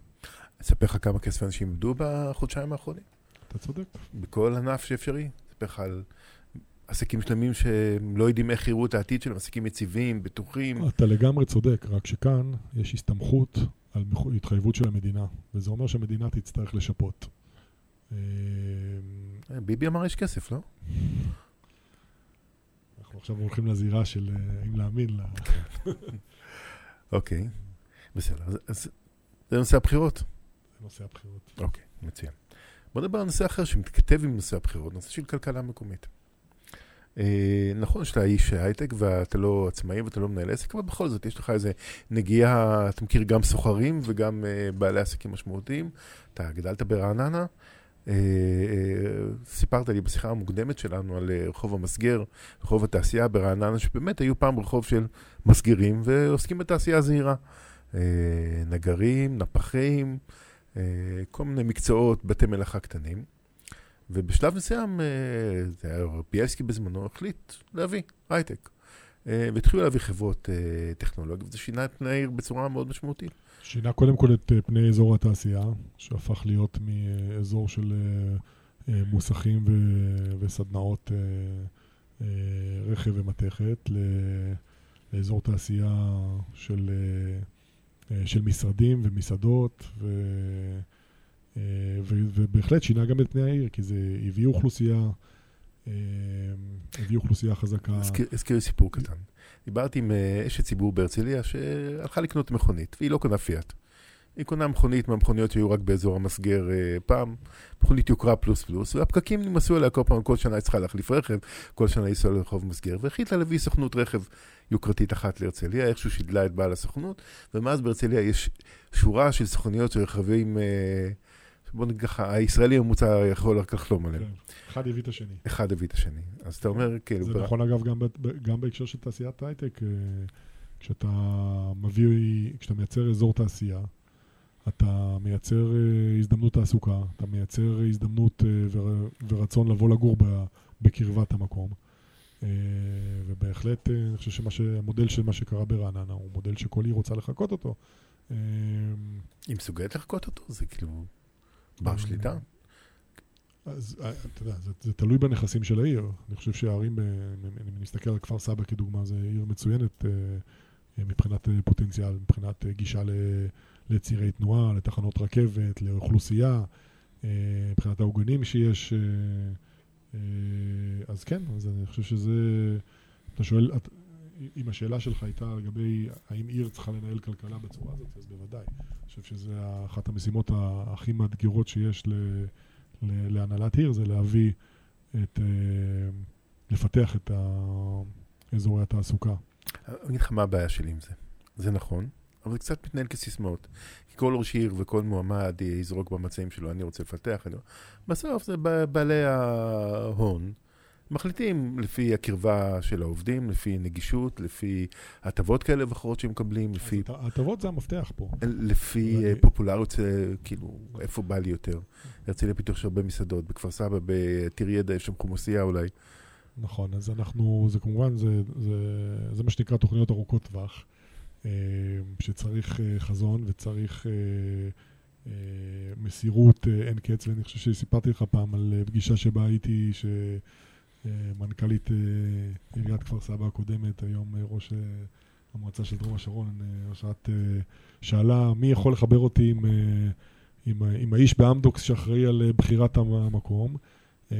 אספר לך כמה כסף אנשים איבדו בחודשיים האחרונים? אתה צודק. בכל ענף שאפשרי. אספר לך על עסקים שלמים שהם לא יודעים איך יראו את העתיד שלהם, עסקים יציבים, בטוחים. אתה לגמרי צודק, רק שכאן יש הסתמכות על התחייבות של המדינה, וזה אומר שהמדינה תצטרך לשפות. אה, אה, ביבי אמר יש כסף, לא? אנחנו עכשיו הולכים לזירה של אה, האם להאמין לה. אוקיי, בסדר. אז זה נושא הבחירות. זה נושא הבחירות. אוקיי, מצוין. בוא נדבר על נושא אחר שמתכתב עם נושא הבחירות, נושא של כלכלה מקומית. אה, נכון שאתה איש הייטק ואתה לא עצמאי ואתה לא מנהל עסק, אבל בכל זאת יש לך איזה נגיעה, אתה מכיר גם סוחרים וגם אה, בעלי עסקים משמעותיים. אתה גדלת ברעננה, אה, סיפרת לי בשיחה המוקדמת שלנו על רחוב המסגר, רחוב התעשייה ברעננה, שבאמת היו פעם רחוב של מסגרים ועוסקים בתעשייה זהירה. אה, נגרים, נפחים, כל מיני מקצועות, בתי מלאכה קטנים. ובשלב מסוים, אה, זה היה ביאלסקי בזמנו, החליט להביא הייטק. אה, והתחילו להביא חברות אה, טכנולוגיות, וזה שינה את פני העיר בצורה מאוד משמעותית. שינה קודם כל את אה, פני אזור התעשייה, שהפך להיות מאזור של אה, אה, מוסכים ו- וסדנאות אה, אה, רכב ומתכת לאזור תעשייה של, אה, אה, של משרדים ומסעדות, ו- אה, ו- ובהחלט שינה גם את פני העיר, כי זה הביא אוכלוסייה, אה, הביא אוכלוסייה חזקה. לי סיפור קטן. דיברתי עם אה, אשת ציבור בהרצליה שהלכה לקנות מכונית, והיא לא קונה פיאט. היא קונה מכונית מהמכוניות שהיו רק באזור המסגר אה, פעם, מכונית יוקרה פלוס פלוס, והפקקים נמאסו עליה כל פעם, כל שנה היא צריכה להחליף רכב, כל שנה לנסוע לרחוב מסגר, והחליטה להביא סוכנות רכב יוקרתית אחת להרצליה, איכשהו שידלה את בעל הסוכנות, ומאז בהרצליה יש שורה של סוכניות של רכבים, אה, בוא נגיד ככה, הישראלי הממוצע יכול רק לחלום עליהם. כן, אחד הביא את השני. אחד הביא את השני. אז אתה אומר, כאילו, זה בר- נכון אגב גם, גם בהקשר של תעשיית הייטק, אה, כשאתה מביא, כשאתה מייצר אזור תעשייה, אתה מייצר אה, הזדמנות תעסוקה, אתה מייצר הזדמנות ור- ורצון לבוא לגור בקרבת המקום. אה, ובהחלט אה, אני חושב שהמודל של מה שקרה ברעננה הוא מודל שכל עיר רוצה לחקות אותו. אה, היא מסוגלת לחקות אותו? זה כאילו בר שליטה? אז אתה יודע, זה, זה תלוי בנכסים של העיר. אני חושב שהערים, ב- אני מסתכל על כפר סבא כדוגמה, זו עיר מצוינת מבחינת פוטנציאל, מבחינת גישה לצירי תנועה, לתחנות רכבת, לאוכלוסייה, מבחינת העוגנים שיש. אה, אז כן, אז אני חושב שזה... אתה שואל, את, אם השאלה שלך הייתה לגבי האם עיר צריכה לנהל כלכלה בצורה הזאת, אז בוודאי. אני חושב שזו אחת המשימות הכי מאתגרות שיש ל... ל- להנהלת עיר זה להביא את, אה, לפתח את אזורי התעסוקה. אני אגיד לך מה הבעיה שלי עם זה. זה נכון, אבל זה קצת מתנהל כסיסמאות. כי כל ראש עיר וכל מועמד יזרוק במצעים שלו, אני רוצה לפתח. אני... בסוף זה בעלי ההון. מחליטים לפי הקרבה של העובדים, לפי נגישות, לפי הטבות כאלה ואחרות שהם מקבלים, לפי, הטבות זה המפתח פה. לפי ואני- פופולריות, אה, כאילו, איפה בא לי יותר. הרצליה פיתוח יש הרבה מסעדות, בכפר סבא, בטיר ידע, יש שם חומוסייה אולי. נכון, אז אנחנו, זה כמובן, זה, זה, זה מה שנקרא תוכניות ארוכות טווח, שצריך אה, חזון וצריך אה, אה, מסירות אה, אין קץ, ואני חושב שסיפרתי לך פעם על אה, פגישה שבה הייתי, שמנכ"לית עיריית כפר סבא הקודמת, היום אה, ראש אה, המועצה של דרום השרון, אה, אה, שאלה מי יכול לחבר אותי עם, אה, עם, עם האיש באמדוקס שאחראי על אה, בחירת המ- המקום. אה,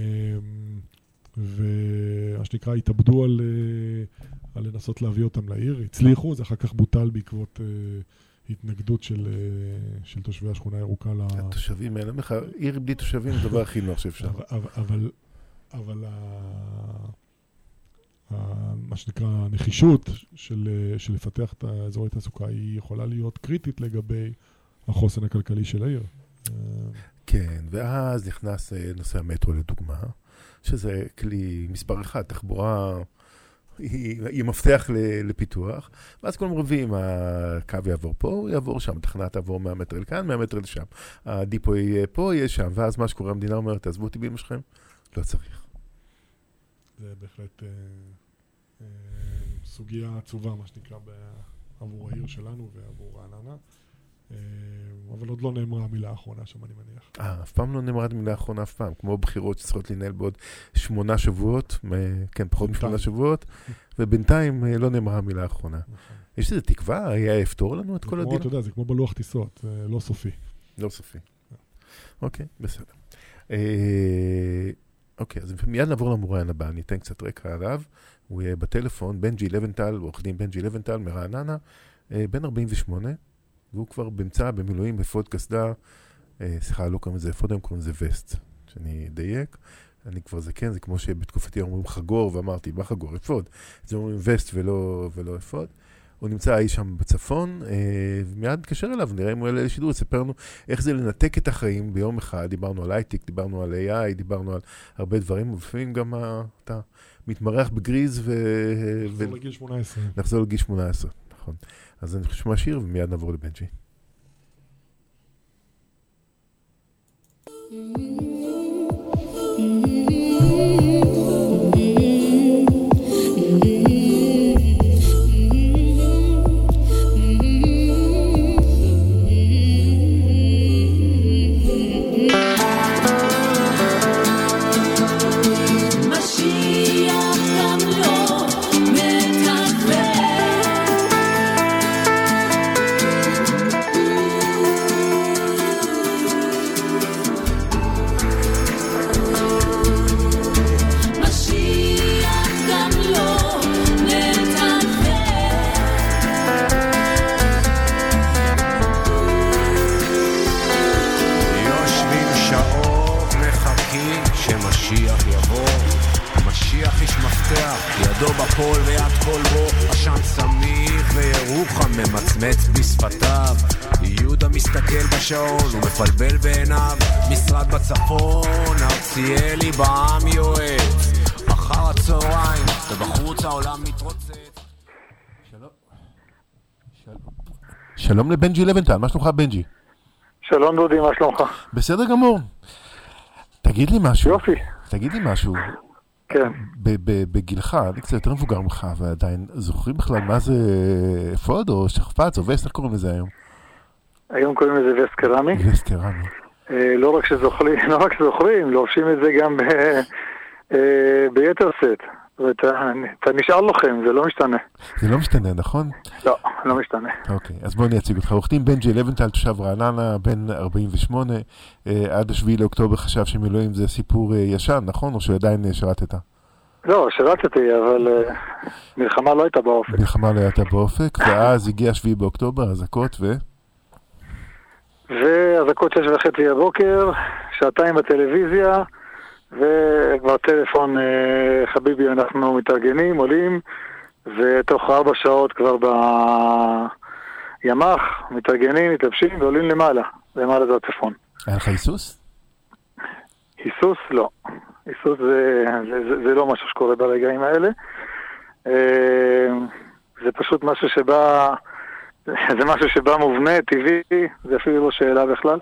ומה שנקרא, התאבדו על, אה, על לנסות להביא אותם לעיר, הצליחו, זה אחר כך בוטל בעקבות אה, התנגדות של, אה, של תושבי השכונה הירוקה ל... התושבים האלה, לך, עיר בלי תושבים זה הדבר הכי נוח שאפשר. אבל, אבל, אבל, ה... ה... מה שנקרא הנחישות של, אה, של לפתח את האזורי התעסוקה היא יכולה להיות קריטית לגבי החוסן הכלכלי של העיר. כן, ואז נכנס נושא המטרו לדוגמה, שזה כלי מספר אחד, תחבורה היא, היא מפתח לפיתוח, ואז כל רביעים, הקו יעבור פה, הוא יעבור שם, התחנה תעבור 100 מטר לכאן, 100 מטר לשם. הדיפו יהיה פה, יהיה שם, ואז מה שקורה, המדינה אומרת, תעזבו אותי באמא שלכם, לא צריך. זה בהחלט אה, אה, סוגיה עצובה, מה שנקרא, עבור העיר שלנו ועבור רעננה. אה, אבל עוד לא נאמרה המילה האחרונה שם, אני מניח. אה, אף פעם לא נאמרת מילה אחרונה אף פעם, כמו בחירות שצריכות להנהל בעוד שמונה שבועות, כן, פחות. משמונה שבועות, ובינתיים אה, לא נאמרה המילה האחרונה. נכון. יש איזו תקווה, היה יפתור לנו את כל הדין? אתה יודע, זה כמו בלוח טיסות, זה לא סופי. לא סופי. אוקיי, בסדר. אה, אוקיי, אז מיד נעבור למרואיין הבא, אני אתן קצת רקע עליו. הוא יהיה בטלפון, בנג'י לבנטל, עורך דין בנג'י לבנטל מרעננה, אה, בן 48, והוא כבר נמצא במילואים אפוד קסדה, אה, סליחה, לא קוראים לזה אפוד, הם קוראים לזה וסט, שאני אדייק. אני כבר זקן, זה כמו שבתקופתי אומרים חגור, ואמרתי, מה חגור? אפוד. אז אומרים וסט ולא, ולא אפוד. הוא נמצא אי שם בצפון, אה, ומיד נתקשר אליו, נראה אם הוא יעלה לשידור, יספר לנו איך זה לנתק את החיים ביום אחד. דיברנו על הייטק, דיברנו על AI, דיברנו על הרבה דברים, ולפעמים גם אתה מתמרח בגריז ו... ו... נחזור לגיל 18. נחזור לגיל 18, נכון. אז אני חושב שנשאיר ומיד נעבור לבנג'י. משיח שלום לבנג'י לבנטל, מה שלומך בנג'י? שלום דודי, מה שלומך? בסדר גמור. תגיד לי משהו. יופי. תגיד לי משהו. כן. בגילך, אני קצת יותר מבוגר ממך, ועדיין זוכרים בכלל מה זה אפוד או שכפ"ץ או וסט, איך קוראים לזה היום? היום קוראים לזה וסט קרמי. וסט קרמי. אה, לא רק שזוכרים, לא רק שזוכרים, לובשים את זה גם ב- אה, ביתר שאת. ואתה אתה נשאר לוחם, זה לא משתנה. זה לא משתנה, נכון? לא, לא משתנה. אוקיי, אז בוא אני אציג אותך. עורך דין בנג'י לבנטל, תושב רעננה, בן 48, אה, עד השביעי לאוקטובר חשב שמילואים זה סיפור אה, ישן, נכון? או שעדיין אה, שירתת? לא, שירתתי, אבל מלחמה לא הייתה באופק. מלחמה לא הייתה באופק, ואז הגיע השביעי באוקטובר, אזעקות, ו... ואזעקות שש וחצי בבוקר, שעתיים בטלוויזיה, וכבר טלפון, אה, חביבי, אנחנו מתארגנים, עולים, ותוך ארבע שעות כבר בימ"ח, מתארגנים, מתלבשים ועולים למעלה. למעלה זה הצפון. היה לך היסוס? היסוס, לא. היסוס זה, זה, זה, זה לא משהו שקורה ברגעים האלה. אה, זה פשוט משהו שבא, זה משהו שבא מובנה, טבעי, זה אפילו לא שאלה בכלל.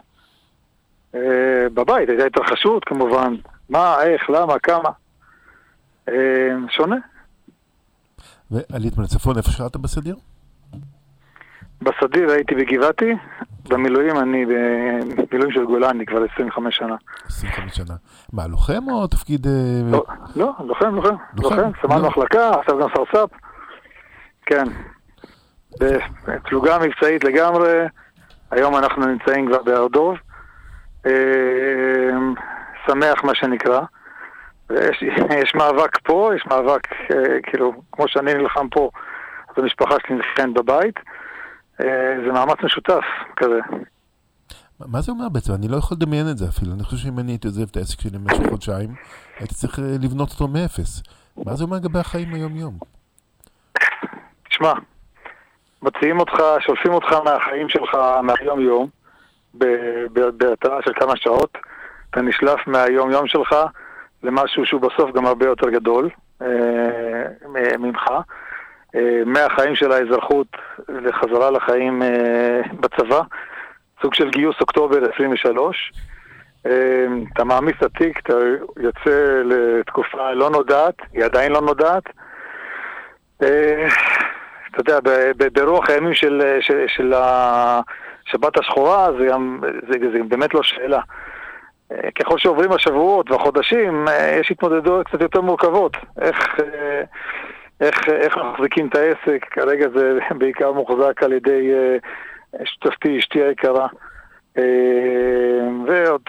אה, בבית הייתה התרחשות כמובן, מה, איך, למה, כמה. אה, שונה. ועלית לצפון, איפה שירת בסדיר? בסדיר הייתי בגבעתי, במילואים אני במילואים של גולני כבר 25 שנה. 25 שנה. מה, לוחם או תפקיד... אה, לא, לא, לוחם, לוחם, לוחם, לוחם, סמל לא. מחלקה, עכשיו גם סרס"פ. כן. פלוגה מבצעית לגמרי, היום אנחנו נמצאים כבר בהר דוב. שמח מה שנקרא. ויש יש מאבק פה, יש מאבק, אה, כאילו, כמו שאני נלחם פה, אז המשפחה שלי נלחמת בבית. אה, זה מאמץ משותף כזה. מה זה אומר בעצם? אני לא יכול לדמיין את זה אפילו. אני חושב שאם אני הייתי עוזב את העסק שלי במשך חודשיים, הייתי צריך אה, לבנות אותו מאפס. מה זה אומר לגבי החיים היום-יום? תשמע, מוציאים אותך, שולפים אותך מהחיים שלך, מהיום-יום, בהתראה של כמה שעות, אתה נשלף מהיום-יום שלך למשהו שהוא בסוף גם הרבה יותר גדול. אה, ממך, אה, מהחיים של האזרחות לחזרה לחיים אה, בצבא, סוג של גיוס אוקטובר 23. אה, אתה מעמיס את התיק, אתה יוצא לתקופה לא נודעת, היא עדיין לא נודעת. אה, אתה יודע, ברוח הימים של, של, של השבת השחורה, זה, גם, זה, זה באמת לא שאלה. ככל שעוברים השבועות והחודשים, אה, יש התמודדויות קצת יותר מורכבות. איך, אה, איך, איך מחזיקים את העסק, כרגע זה בעיקר מוחזק על ידי אה, שותפתי, אשתי היקרה. ועוד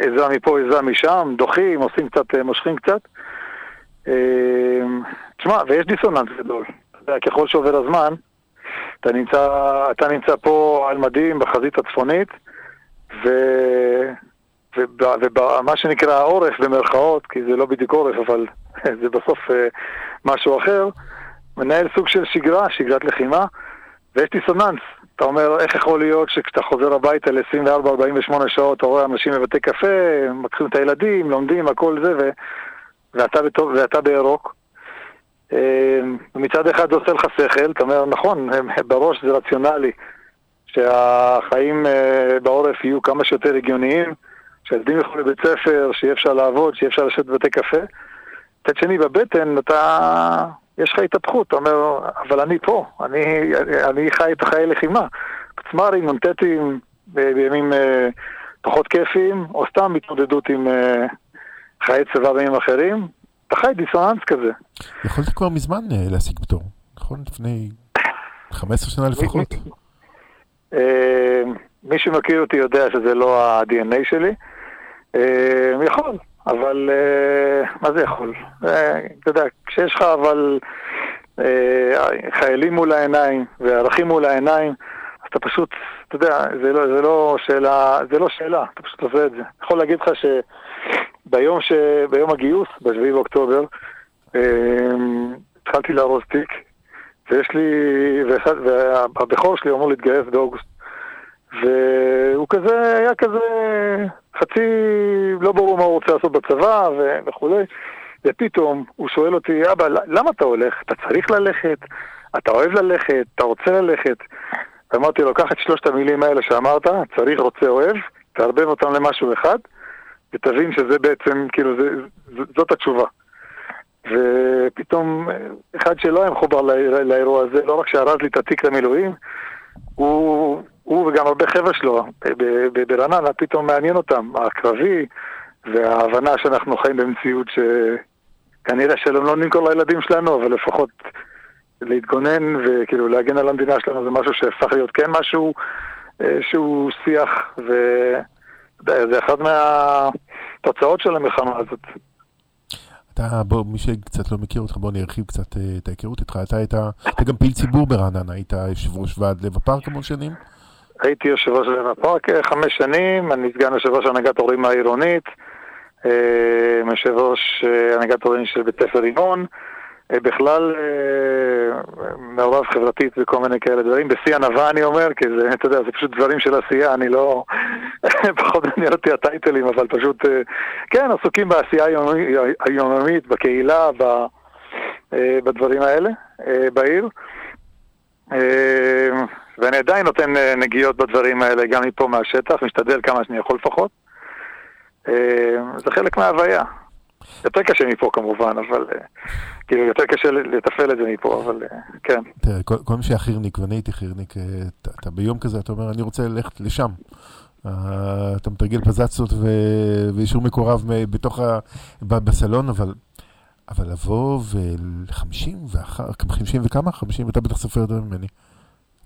עזרה מפה, עזרה משם, דוחים, עושים קצת, מושכים קצת. תשמע, ויש דיסוננס גדול. ככל שעובר הזמן, אתה נמצא, אתה נמצא פה על מדים בחזית הצפונית, ו... ומה שנקרא העורף במרכאות, כי זה לא בדיוק עורף, אבל זה בסוף אה, משהו אחר, מנהל סוג של שגרה, שגרת לחימה, ויש דיסוננס. אתה אומר, איך יכול להיות שכשאתה חוזר הביתה ל-24-48 שעות, אתה רואה אנשים בבתי קפה, מקחים את הילדים, לומדים, הכל זה, ו... ואתה, בטוב, ואתה בירוק. אה, מצד אחד זה עושה לך שכל, אתה אומר, נכון, בראש זה רציונלי, שהחיים אה, בעורף יהיו כמה שיותר הגיוניים, שהילדים ילכו לבית ספר, שיהיה אפשר לעבוד, שיהיה אפשר לשבת בבתי קפה. מצד שני, בבטן אתה... יש לך התהפכות, אתה אומר, אבל אני פה, אני, אני חי את חיי לחימה. פצמ"רים, נ"טים, ב- בימים אה, פחות כיפיים, או סתם התמודדות עם אה, חיי צבא בימים אחרים. אתה חי דיסוננס כזה. יכולת כבר מזמן אה, להשיג פטור, נכון? לפני 15 שנה לפחות. אה, מי שמכיר אותי יודע שזה לא ה-DNA שלי. אה, יכול, אבל אה, מה זה יכול? אה, אתה יודע, כשיש לך אבל חיילים מול העיניים וערכים מול העיניים, אז אתה פשוט, אתה יודע, זה לא, זה לא שאלה, זה לא שאלה, אתה פשוט עושה את זה. אני יכול להגיד לך שביום ש... ביום הגיוס, ב-7 באוקטובר, התחלתי לארוז תיק, ויש לי, והבכור שלי אמור להתגייס באוגוסט. והוא כזה, היה כזה חצי, לא ברור מה הוא רוצה לעשות בצבא וכולי. ופתאום הוא שואל אותי, אבא, למה אתה הולך? אתה צריך ללכת? אתה אוהב ללכת? אתה רוצה ללכת? ואמרתי לו, קח את שלושת המילים האלה שאמרת, צריך, רוצה, אוהב, תערבב אותם למשהו אחד, ותבין שזה בעצם, כאילו, זה, זאת התשובה. ופתאום, אחד שלא היה מחובר לאיר- לאירוע הזה, לא רק שארז לי את התיק למילואים, הוא, הוא וגם הרבה חבר'ה שלו ב- ברעננה, פתאום מעניין אותם, הקרבי וההבנה שאנחנו חיים במציאות שכנראה שלא לא נמכור לילדים שלנו, אבל לפחות להתגונן וכאילו להגן על המדינה שלנו זה משהו שהפך להיות כן משהו אה, שהוא שיח, וזה אחת מהתוצאות של המלחמה הזאת. אתה, בוא, מי שקצת לא מכיר אותך, בוא נרחיב קצת אה, את ההיכרות איתך. אתה היית, אתה גם פעיל ציבור ברעננה, היית יושב ראש ועד לב הפארק המון שנים. הייתי יושב ראש לב הפארק אה, חמש שנים, אני סגן יושב ראש הנהגת הורים העירונית, אה, יושב ראש הנהגת הורים של בית ספר רימון, בכלל אה, מעורב חברתית וכל מיני כאלה דברים, בשיא ענווה אני אומר, כי זה, אתה יודע, זה פשוט דברים של עשייה, אני לא, פחות מעניין אותי הטייטלים, אבל פשוט, אה, כן, עסוקים בעשייה היומי- היומיומית, בקהילה, אה, בדברים האלה, אה, בעיר. אה, ואני עדיין נותן אה, נגיעות בדברים האלה, גם מפה מהשטח, משתדל כמה שאני יכול לפחות. אה, זה חלק מההוויה. יותר קשה מפה כמובן, אבל אה, כאילו יותר קשה לתפעל את זה מפה, אבל אה, כן. תראה, כל, כל מי שהיה חירניק, ואני הייתי חירניק, אה, אתה, אתה ביום כזה, אתה אומר, אני רוצה ללכת לשם. Uh, אתה מתרגל פזצות ו- ואישור מקורב בתוך ה... בסלון, אבל, אבל לבוא ול-50 ואחר, 50 וכמה? 50, אתה בטח סופר יותר ממני.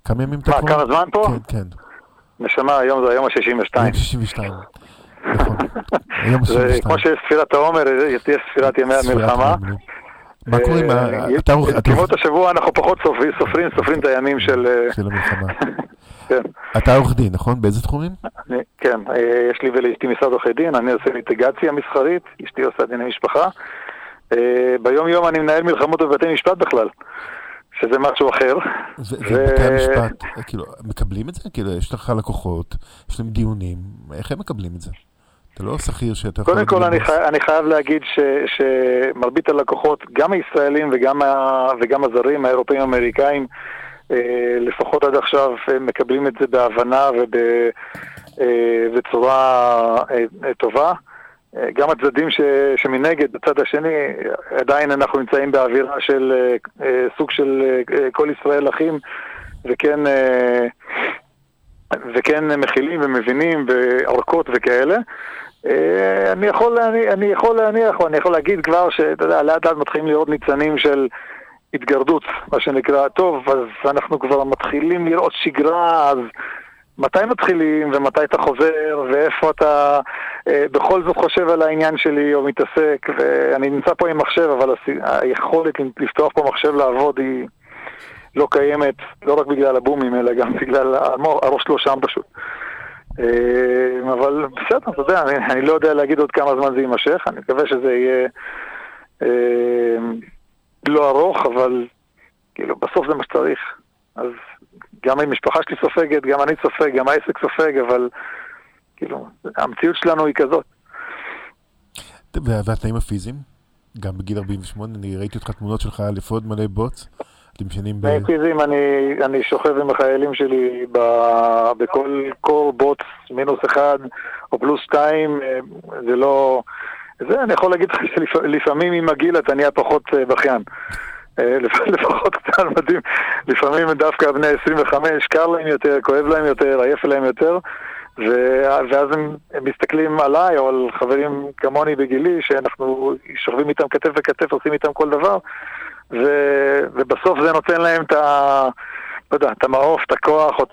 כמה ימים אתה מה, פה? כמה זמן פה? כן, כן. נשמה, היום זה היום ה-62. היום 62. נכון. היום זה 62. כמו שיש ספירת העומר, אה, תהיה ספירת ימי המלחמה. מה קורה עם ה... אה, אתה עורך- אתה ימות השבוע אנחנו פחות סופרים, סופרים, את הימים של... אה, של המלחמה. כן. אתה עורך דין, נכון? באיזה תחומים? אני- כן, אה, יש לי ולאשתי משרד עורכי דין, אני עושה ליטיגציה מסחרית, אשתי עושה דיני משפחה. אה, ביום יום אני מנהל מלחמות בבתי משפט בכלל, שזה משהו אחר. ובתי המשפט, כאילו, מקבלים את זה? כאילו, יש לך לקוחות, יש להם דיונים, איך הם מקבלים את זה? אתה לא שכיר שאתה יכול... קודם כל, אני. חי, אני חייב להגיד ש, שמרבית הלקוחות, גם הישראלים וגם, ה, וגם הזרים, האירופאים האמריקאים, אה, לפחות עד עכשיו, אה, מקבלים את זה בהבנה ובצורה אה, טובה. גם הצדדים ש, שמנגד, בצד השני, עדיין אנחנו נמצאים באווירה של סוג של כל ישראל אחים, וכן... וכן מכילים ומבינים ואורכות וכאלה. אה, אני יכול, אני, אני יכול להניח, או אני יכול להגיד כבר שאתה יודע, לאט לאט מתחילים לראות ניצנים של התגרדות, מה שנקרא, טוב, אז אנחנו כבר מתחילים לראות שגרה, אז מתי מתחילים ומתי אתה חוזר ואיפה אתה אה, בכל זאת חושב על העניין שלי או מתעסק, ואני נמצא פה עם מחשב, אבל הס- היכולת לפתוח פה מחשב לעבוד היא... לא קיימת, לא רק בגלל הבומים, אלא גם בגלל הראש לא שם פשוט. אה, אבל בסדר, אתה יודע, אני, אני לא יודע להגיד עוד כמה זמן זה יימשך, אני מקווה שזה יהיה אה, לא ארוך, אבל כאילו, בסוף זה מה שצריך. אז גם המשפחה שלי סופגת, גם אני סופג, גם העסק סופג, אבל כאילו, המציאות שלנו היא כזאת. וה- והתנאים הפיזיים? גם בגיל 48, אני ראיתי אותך תמונות שלך על אפוד מלא בוץ. אתם ישנים ב... פיזיים, אני, אני שוכב עם החיילים שלי ב, בכל קור בוץ מינוס אחד או פלוס שתיים, אה, זה לא... זה, אני יכול להגיד לך שלפעמים עם הגיל אתה נהיה פחות אה, בכיין. אה, לפ- לפחות קצת מדהים. לפעמים דווקא בני 25, קר להם יותר, כואב להם יותר, עייף להם יותר. ואז הם, מסתכלים עליי או על חברים כמוני בגילי, שאנחנו שוכבים איתם כתף בכתף, עושים איתם כל דבר, ו- ובסוף זה נותן להם את ה... לא יודע, את המעוף, את הכוח, או את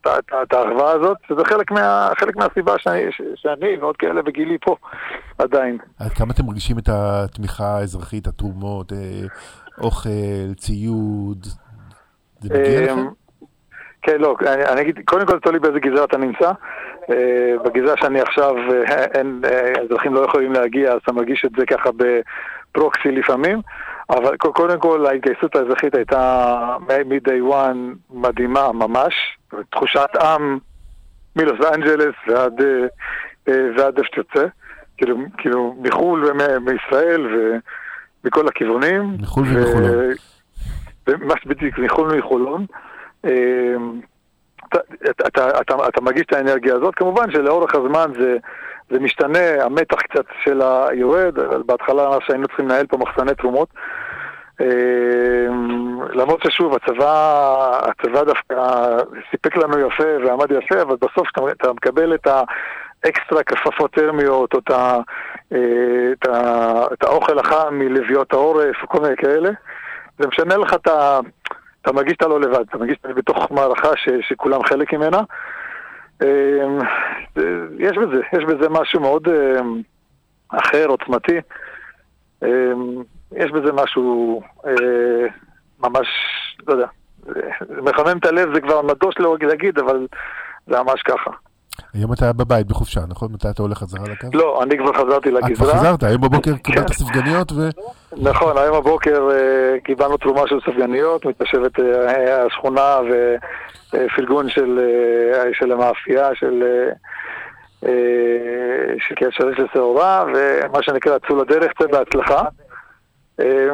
את את האחווה הזאת, שזה חלק, מה, חלק מהסיבה שאני, ש- שאני ועוד כאלה בגילי פה עדיין. עד כמה אתם מרגישים את התמיכה האזרחית, התרומות, אה, אוכל, ציוד? זה מגיע אמ, לכם? כן, לא, אני, אני אגיד, קודם כל תלוי באיזה גזרה אתה נמצא. אה, בגזרה שאני עכשיו, אה, אין, אה, האזרחים לא יכולים להגיע, אז אתה מרגיש את זה ככה בפרוקסי לפעמים. אבל קודם כל ההתגייסות האזרחית הייתה מ-day one מדהימה ממש. תחושת עם מלוס אנג'לס ועד, אה, אה, ועד איפה שתרצה. כאילו, כאילו מחו"ל ומישראל ומכל הכיוונים. מחו"ל ו- ומחולון. ממש בדיוק, מחו"ל ומחולון. אה, אתה, אתה, אתה, אתה, מרגיש את האנרגיה הזאת, כמובן שלאורך הזמן זה, זה משתנה, המתח קצת של היורד, בהתחלה ממש היינו צריכים לנהל פה מחסני תרומות. אה, למרות ששוב, הצבא, הצבא דווקא סיפק לנו יפה ועמד יפה, אבל בסוף אתה, מקבל את האקסטרה כפפות טרמיות, או את, ה, אה, את, ה, את האוכל החם מלוויות העורף, או כל מיני כאלה. זה משנה לך את ה... אתה מרגיש שאתה לא לבד, אתה מרגיש שאתה בתוך מערכה ש, שכולם חלק ממנה. אמ, יש בזה, יש בזה משהו מאוד אמ, אחר, עוצמתי. יש בזה משהו אה, ממש, לא יודע, זה מחמם את הלב, זה כבר נדוש לא להגיד, אבל זה ממש ככה. היום אתה בבית בחופשה, נכון? מתי אתה הולך חזרה לקו? לא, אני כבר חזרתי אה, כבר לגזרה. חזרת, היום בבוקר קיבלת ספגניות ו... נכון, היום בבוקר אה, קיבלנו תרומה של ספגניות, מתיישבת אה, השכונה ופרגון של, של המאפייה של של לשעורה, ומה שנקרא צאו לדרך, צא בהצלחה. אה,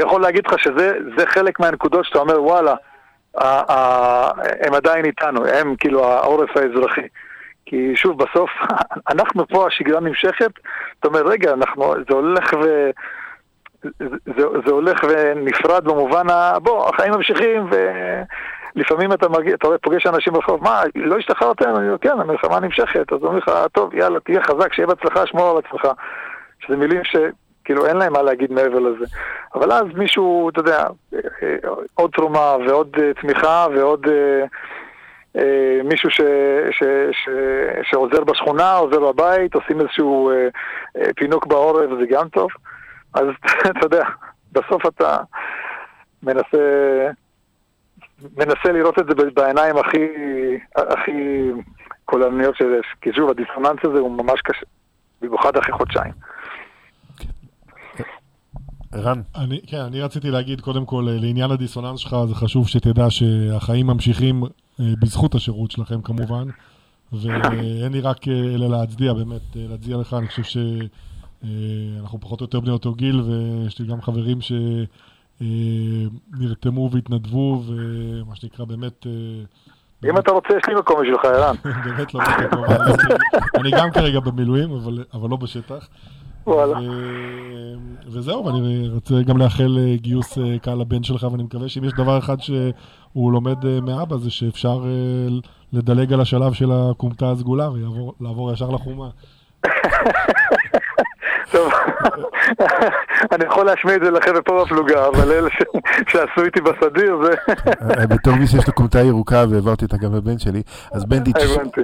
יכול- להגיד לך שזה זה חלק מהנקודות שאתה אומר, וואלה, הם עדיין איתנו, הם כאילו העורף האזרחי. כי שוב, בסוף, אנחנו פה, השגרה נמשכת, אתה אומר, רגע, אנחנו, זה הולך ו... זה, זה הולך ונפרד במובן ה... בוא, החיים ממשיכים ולפעמים אתה, מרגיש, אתה פוגש אנשים ברחוב, מה, לא השתחררתם? אני אומר, כן, המלחמה נמשכת. אז אומרים לך, טוב, יאללה, תהיה חזק, שיהיה בהצלחה, שמור על עצמך. שזה מילים שכאילו אין להם מה להגיד מעבר לזה. אבל אז מישהו, אתה יודע, עוד תרומה ועוד אה, תמיכה ועוד... אה, אה, מישהו ש, ש, ש, שעוזר בשכונה, עוזר בבית, עושים איזשהו אה, אה, פינוק בעורף, זה גם טוב. אז אתה יודע, בסוף אתה מנסה, מנסה לראות את זה בעיניים הכי, הכי קולניות שיש. כי שוב, הדיסוננס הזה הוא ממש קשה, במיוחד אחרי חודשיים. ערן, אני, כן, אני רציתי להגיד, קודם כל, אה, לעניין הדיסוננס שלך, זה חשוב שתדע שהחיים ממשיכים אה, בזכות השירות שלכם כמובן, ואין לי רק אה, אלא להצדיע, באמת, להצדיע לך, אני חושב שאנחנו פחות או יותר בני אותו גיל, ויש לי גם חברים שנרתמו והתנדבו, ומה שנקרא, באמת... אם אתה רוצה, יש לי מקום בשבילך, ערן. באמת לא מקום, אני גם כרגע במילואים, אבל, אבל לא בשטח. וואלה. וזהו, ואני רוצה גם לאחל אה, גיוס אה, קהל לבן שלך, ואני מקווה שאם יש דבר אחד שהוא לומד אה, מאבא, זה שאפשר לדלג על השלב של הכומתה הסגולה ולעבור ישר לחומה. טוב, אני יכול להשמיע את זה לחבר'ה פה בפלוגה, אבל אלה שעשו איתי בסדיר זה... בתור מי שיש לו כומתה ירוקה והעברתי אותה גם לבן שלי, אז הבנתי.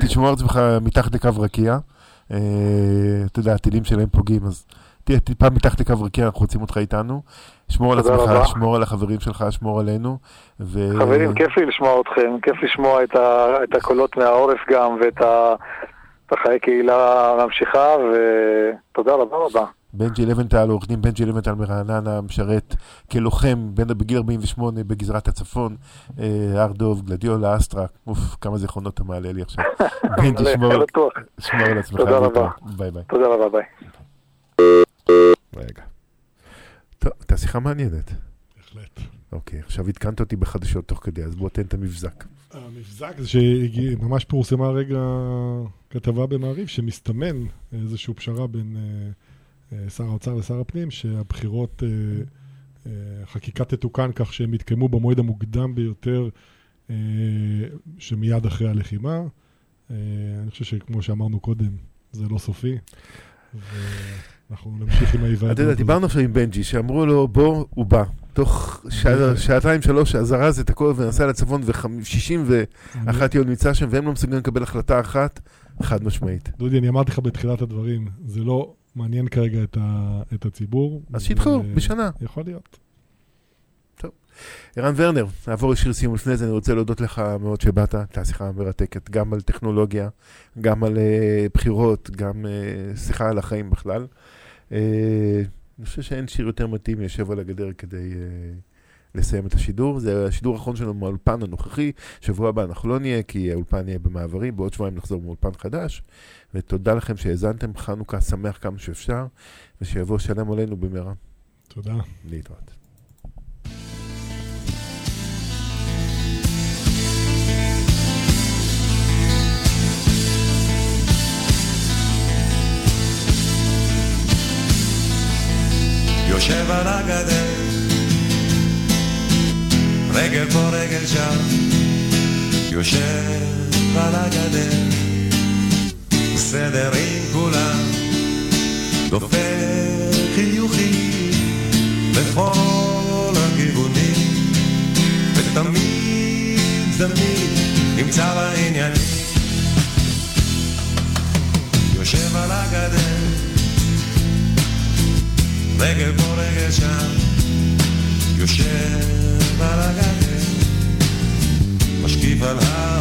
תשמור את עצמך מתחת לקו רקיע. אתה יודע, הטילים שלהם פוגעים, אז תהיה טיפה מתחת לקו רקיע, אנחנו רוצים אותך איתנו. שמור על עצמך, רבה. שמור על החברים שלך, שמור עלינו. ו- חברים, כיף לי לשמוע אתכם, כיף לשמוע את, ה, את הקולות מהעורף גם, ואת ה, החיי קהילה ממשיכה, ותודה רבה רבה. בנג'י לבנטל, עורך דין בנג'י לבנטל מרעננה, משרת כלוחם בין, בגיל 48 בגזרת הצפון, אה, הר דוב, גלדיולה, אסטרה, אוף, כמה זיכרונות אתה מעלה לי עכשיו. בנג'י, שמור, על עצמך. תודה. רבה. ביי ביי. תודה רבה, ביי. רגע. טוב, הייתה שיחה מעניינת. בהחלט. אוקיי, עכשיו עדכנת אותי בחדשות תוך כדי, אז בוא תן את המבזק. המבזק זה שממש פורסמה הרגע כתבה במעריב שמסתמן איזושהי פשרה בין אה, אה, שר האוצר לשר הפנים, שהבחירות, אה, החקיקה תתוקן כך שהם יתקיימו במועד המוקדם ביותר שמיד אחרי הלחימה. אני חושב שכמו שאמרנו קודם, זה לא סופי. ואנחנו נמשיך עם ההיוועדות. אתה יודע. דיברנו עכשיו עם בנג'י, שאמרו לו, בוא, הוא בא. תוך שע- שעתיים, שלוש, זרז את הכל ונסע לצפון, ו-61 יום נמצא שם, והם לא מסוגלים לקבל החלטה אחת חד משמעית. דודי, אני אמרתי לך בתחילת הדברים, זה לא מעניין כרגע את, הציבור. אז שידחו, בשנה. יכול להיות. ערן ורנר, נעבור לשיר סיום לפני זה, אני רוצה להודות לך מאוד שבאת, הייתה שיחה מרתקת, גם על טכנולוגיה, גם על uh, בחירות, גם uh, שיחה על החיים בכלל. Uh, אני חושב שאין שיר יותר מתאים יושב על הגדר כדי uh, לסיים את השידור. זה השידור האחרון שלנו מהאולפן הנוכחי, שבוע הבא אנחנו לא נהיה, כי האולפן יהיה במעברים, בעוד שבועיים נחזור מאולפן חדש. ותודה לכם שהאזנתם, חנוכה שמח כמה שאפשר, ושיבוא שלם עלינו במהרה. תודה. להתראות. יושב על הגדר, רגל פה רגל שם, יושב על הגדר, בסדר עם כולם, דופק חיוכים לכל הכיוונים, ותמיד תמיד נמצא בעניינים. יושב על הגדר רגל פה רגל שם, יושב על הגדר, משקיף על העולם,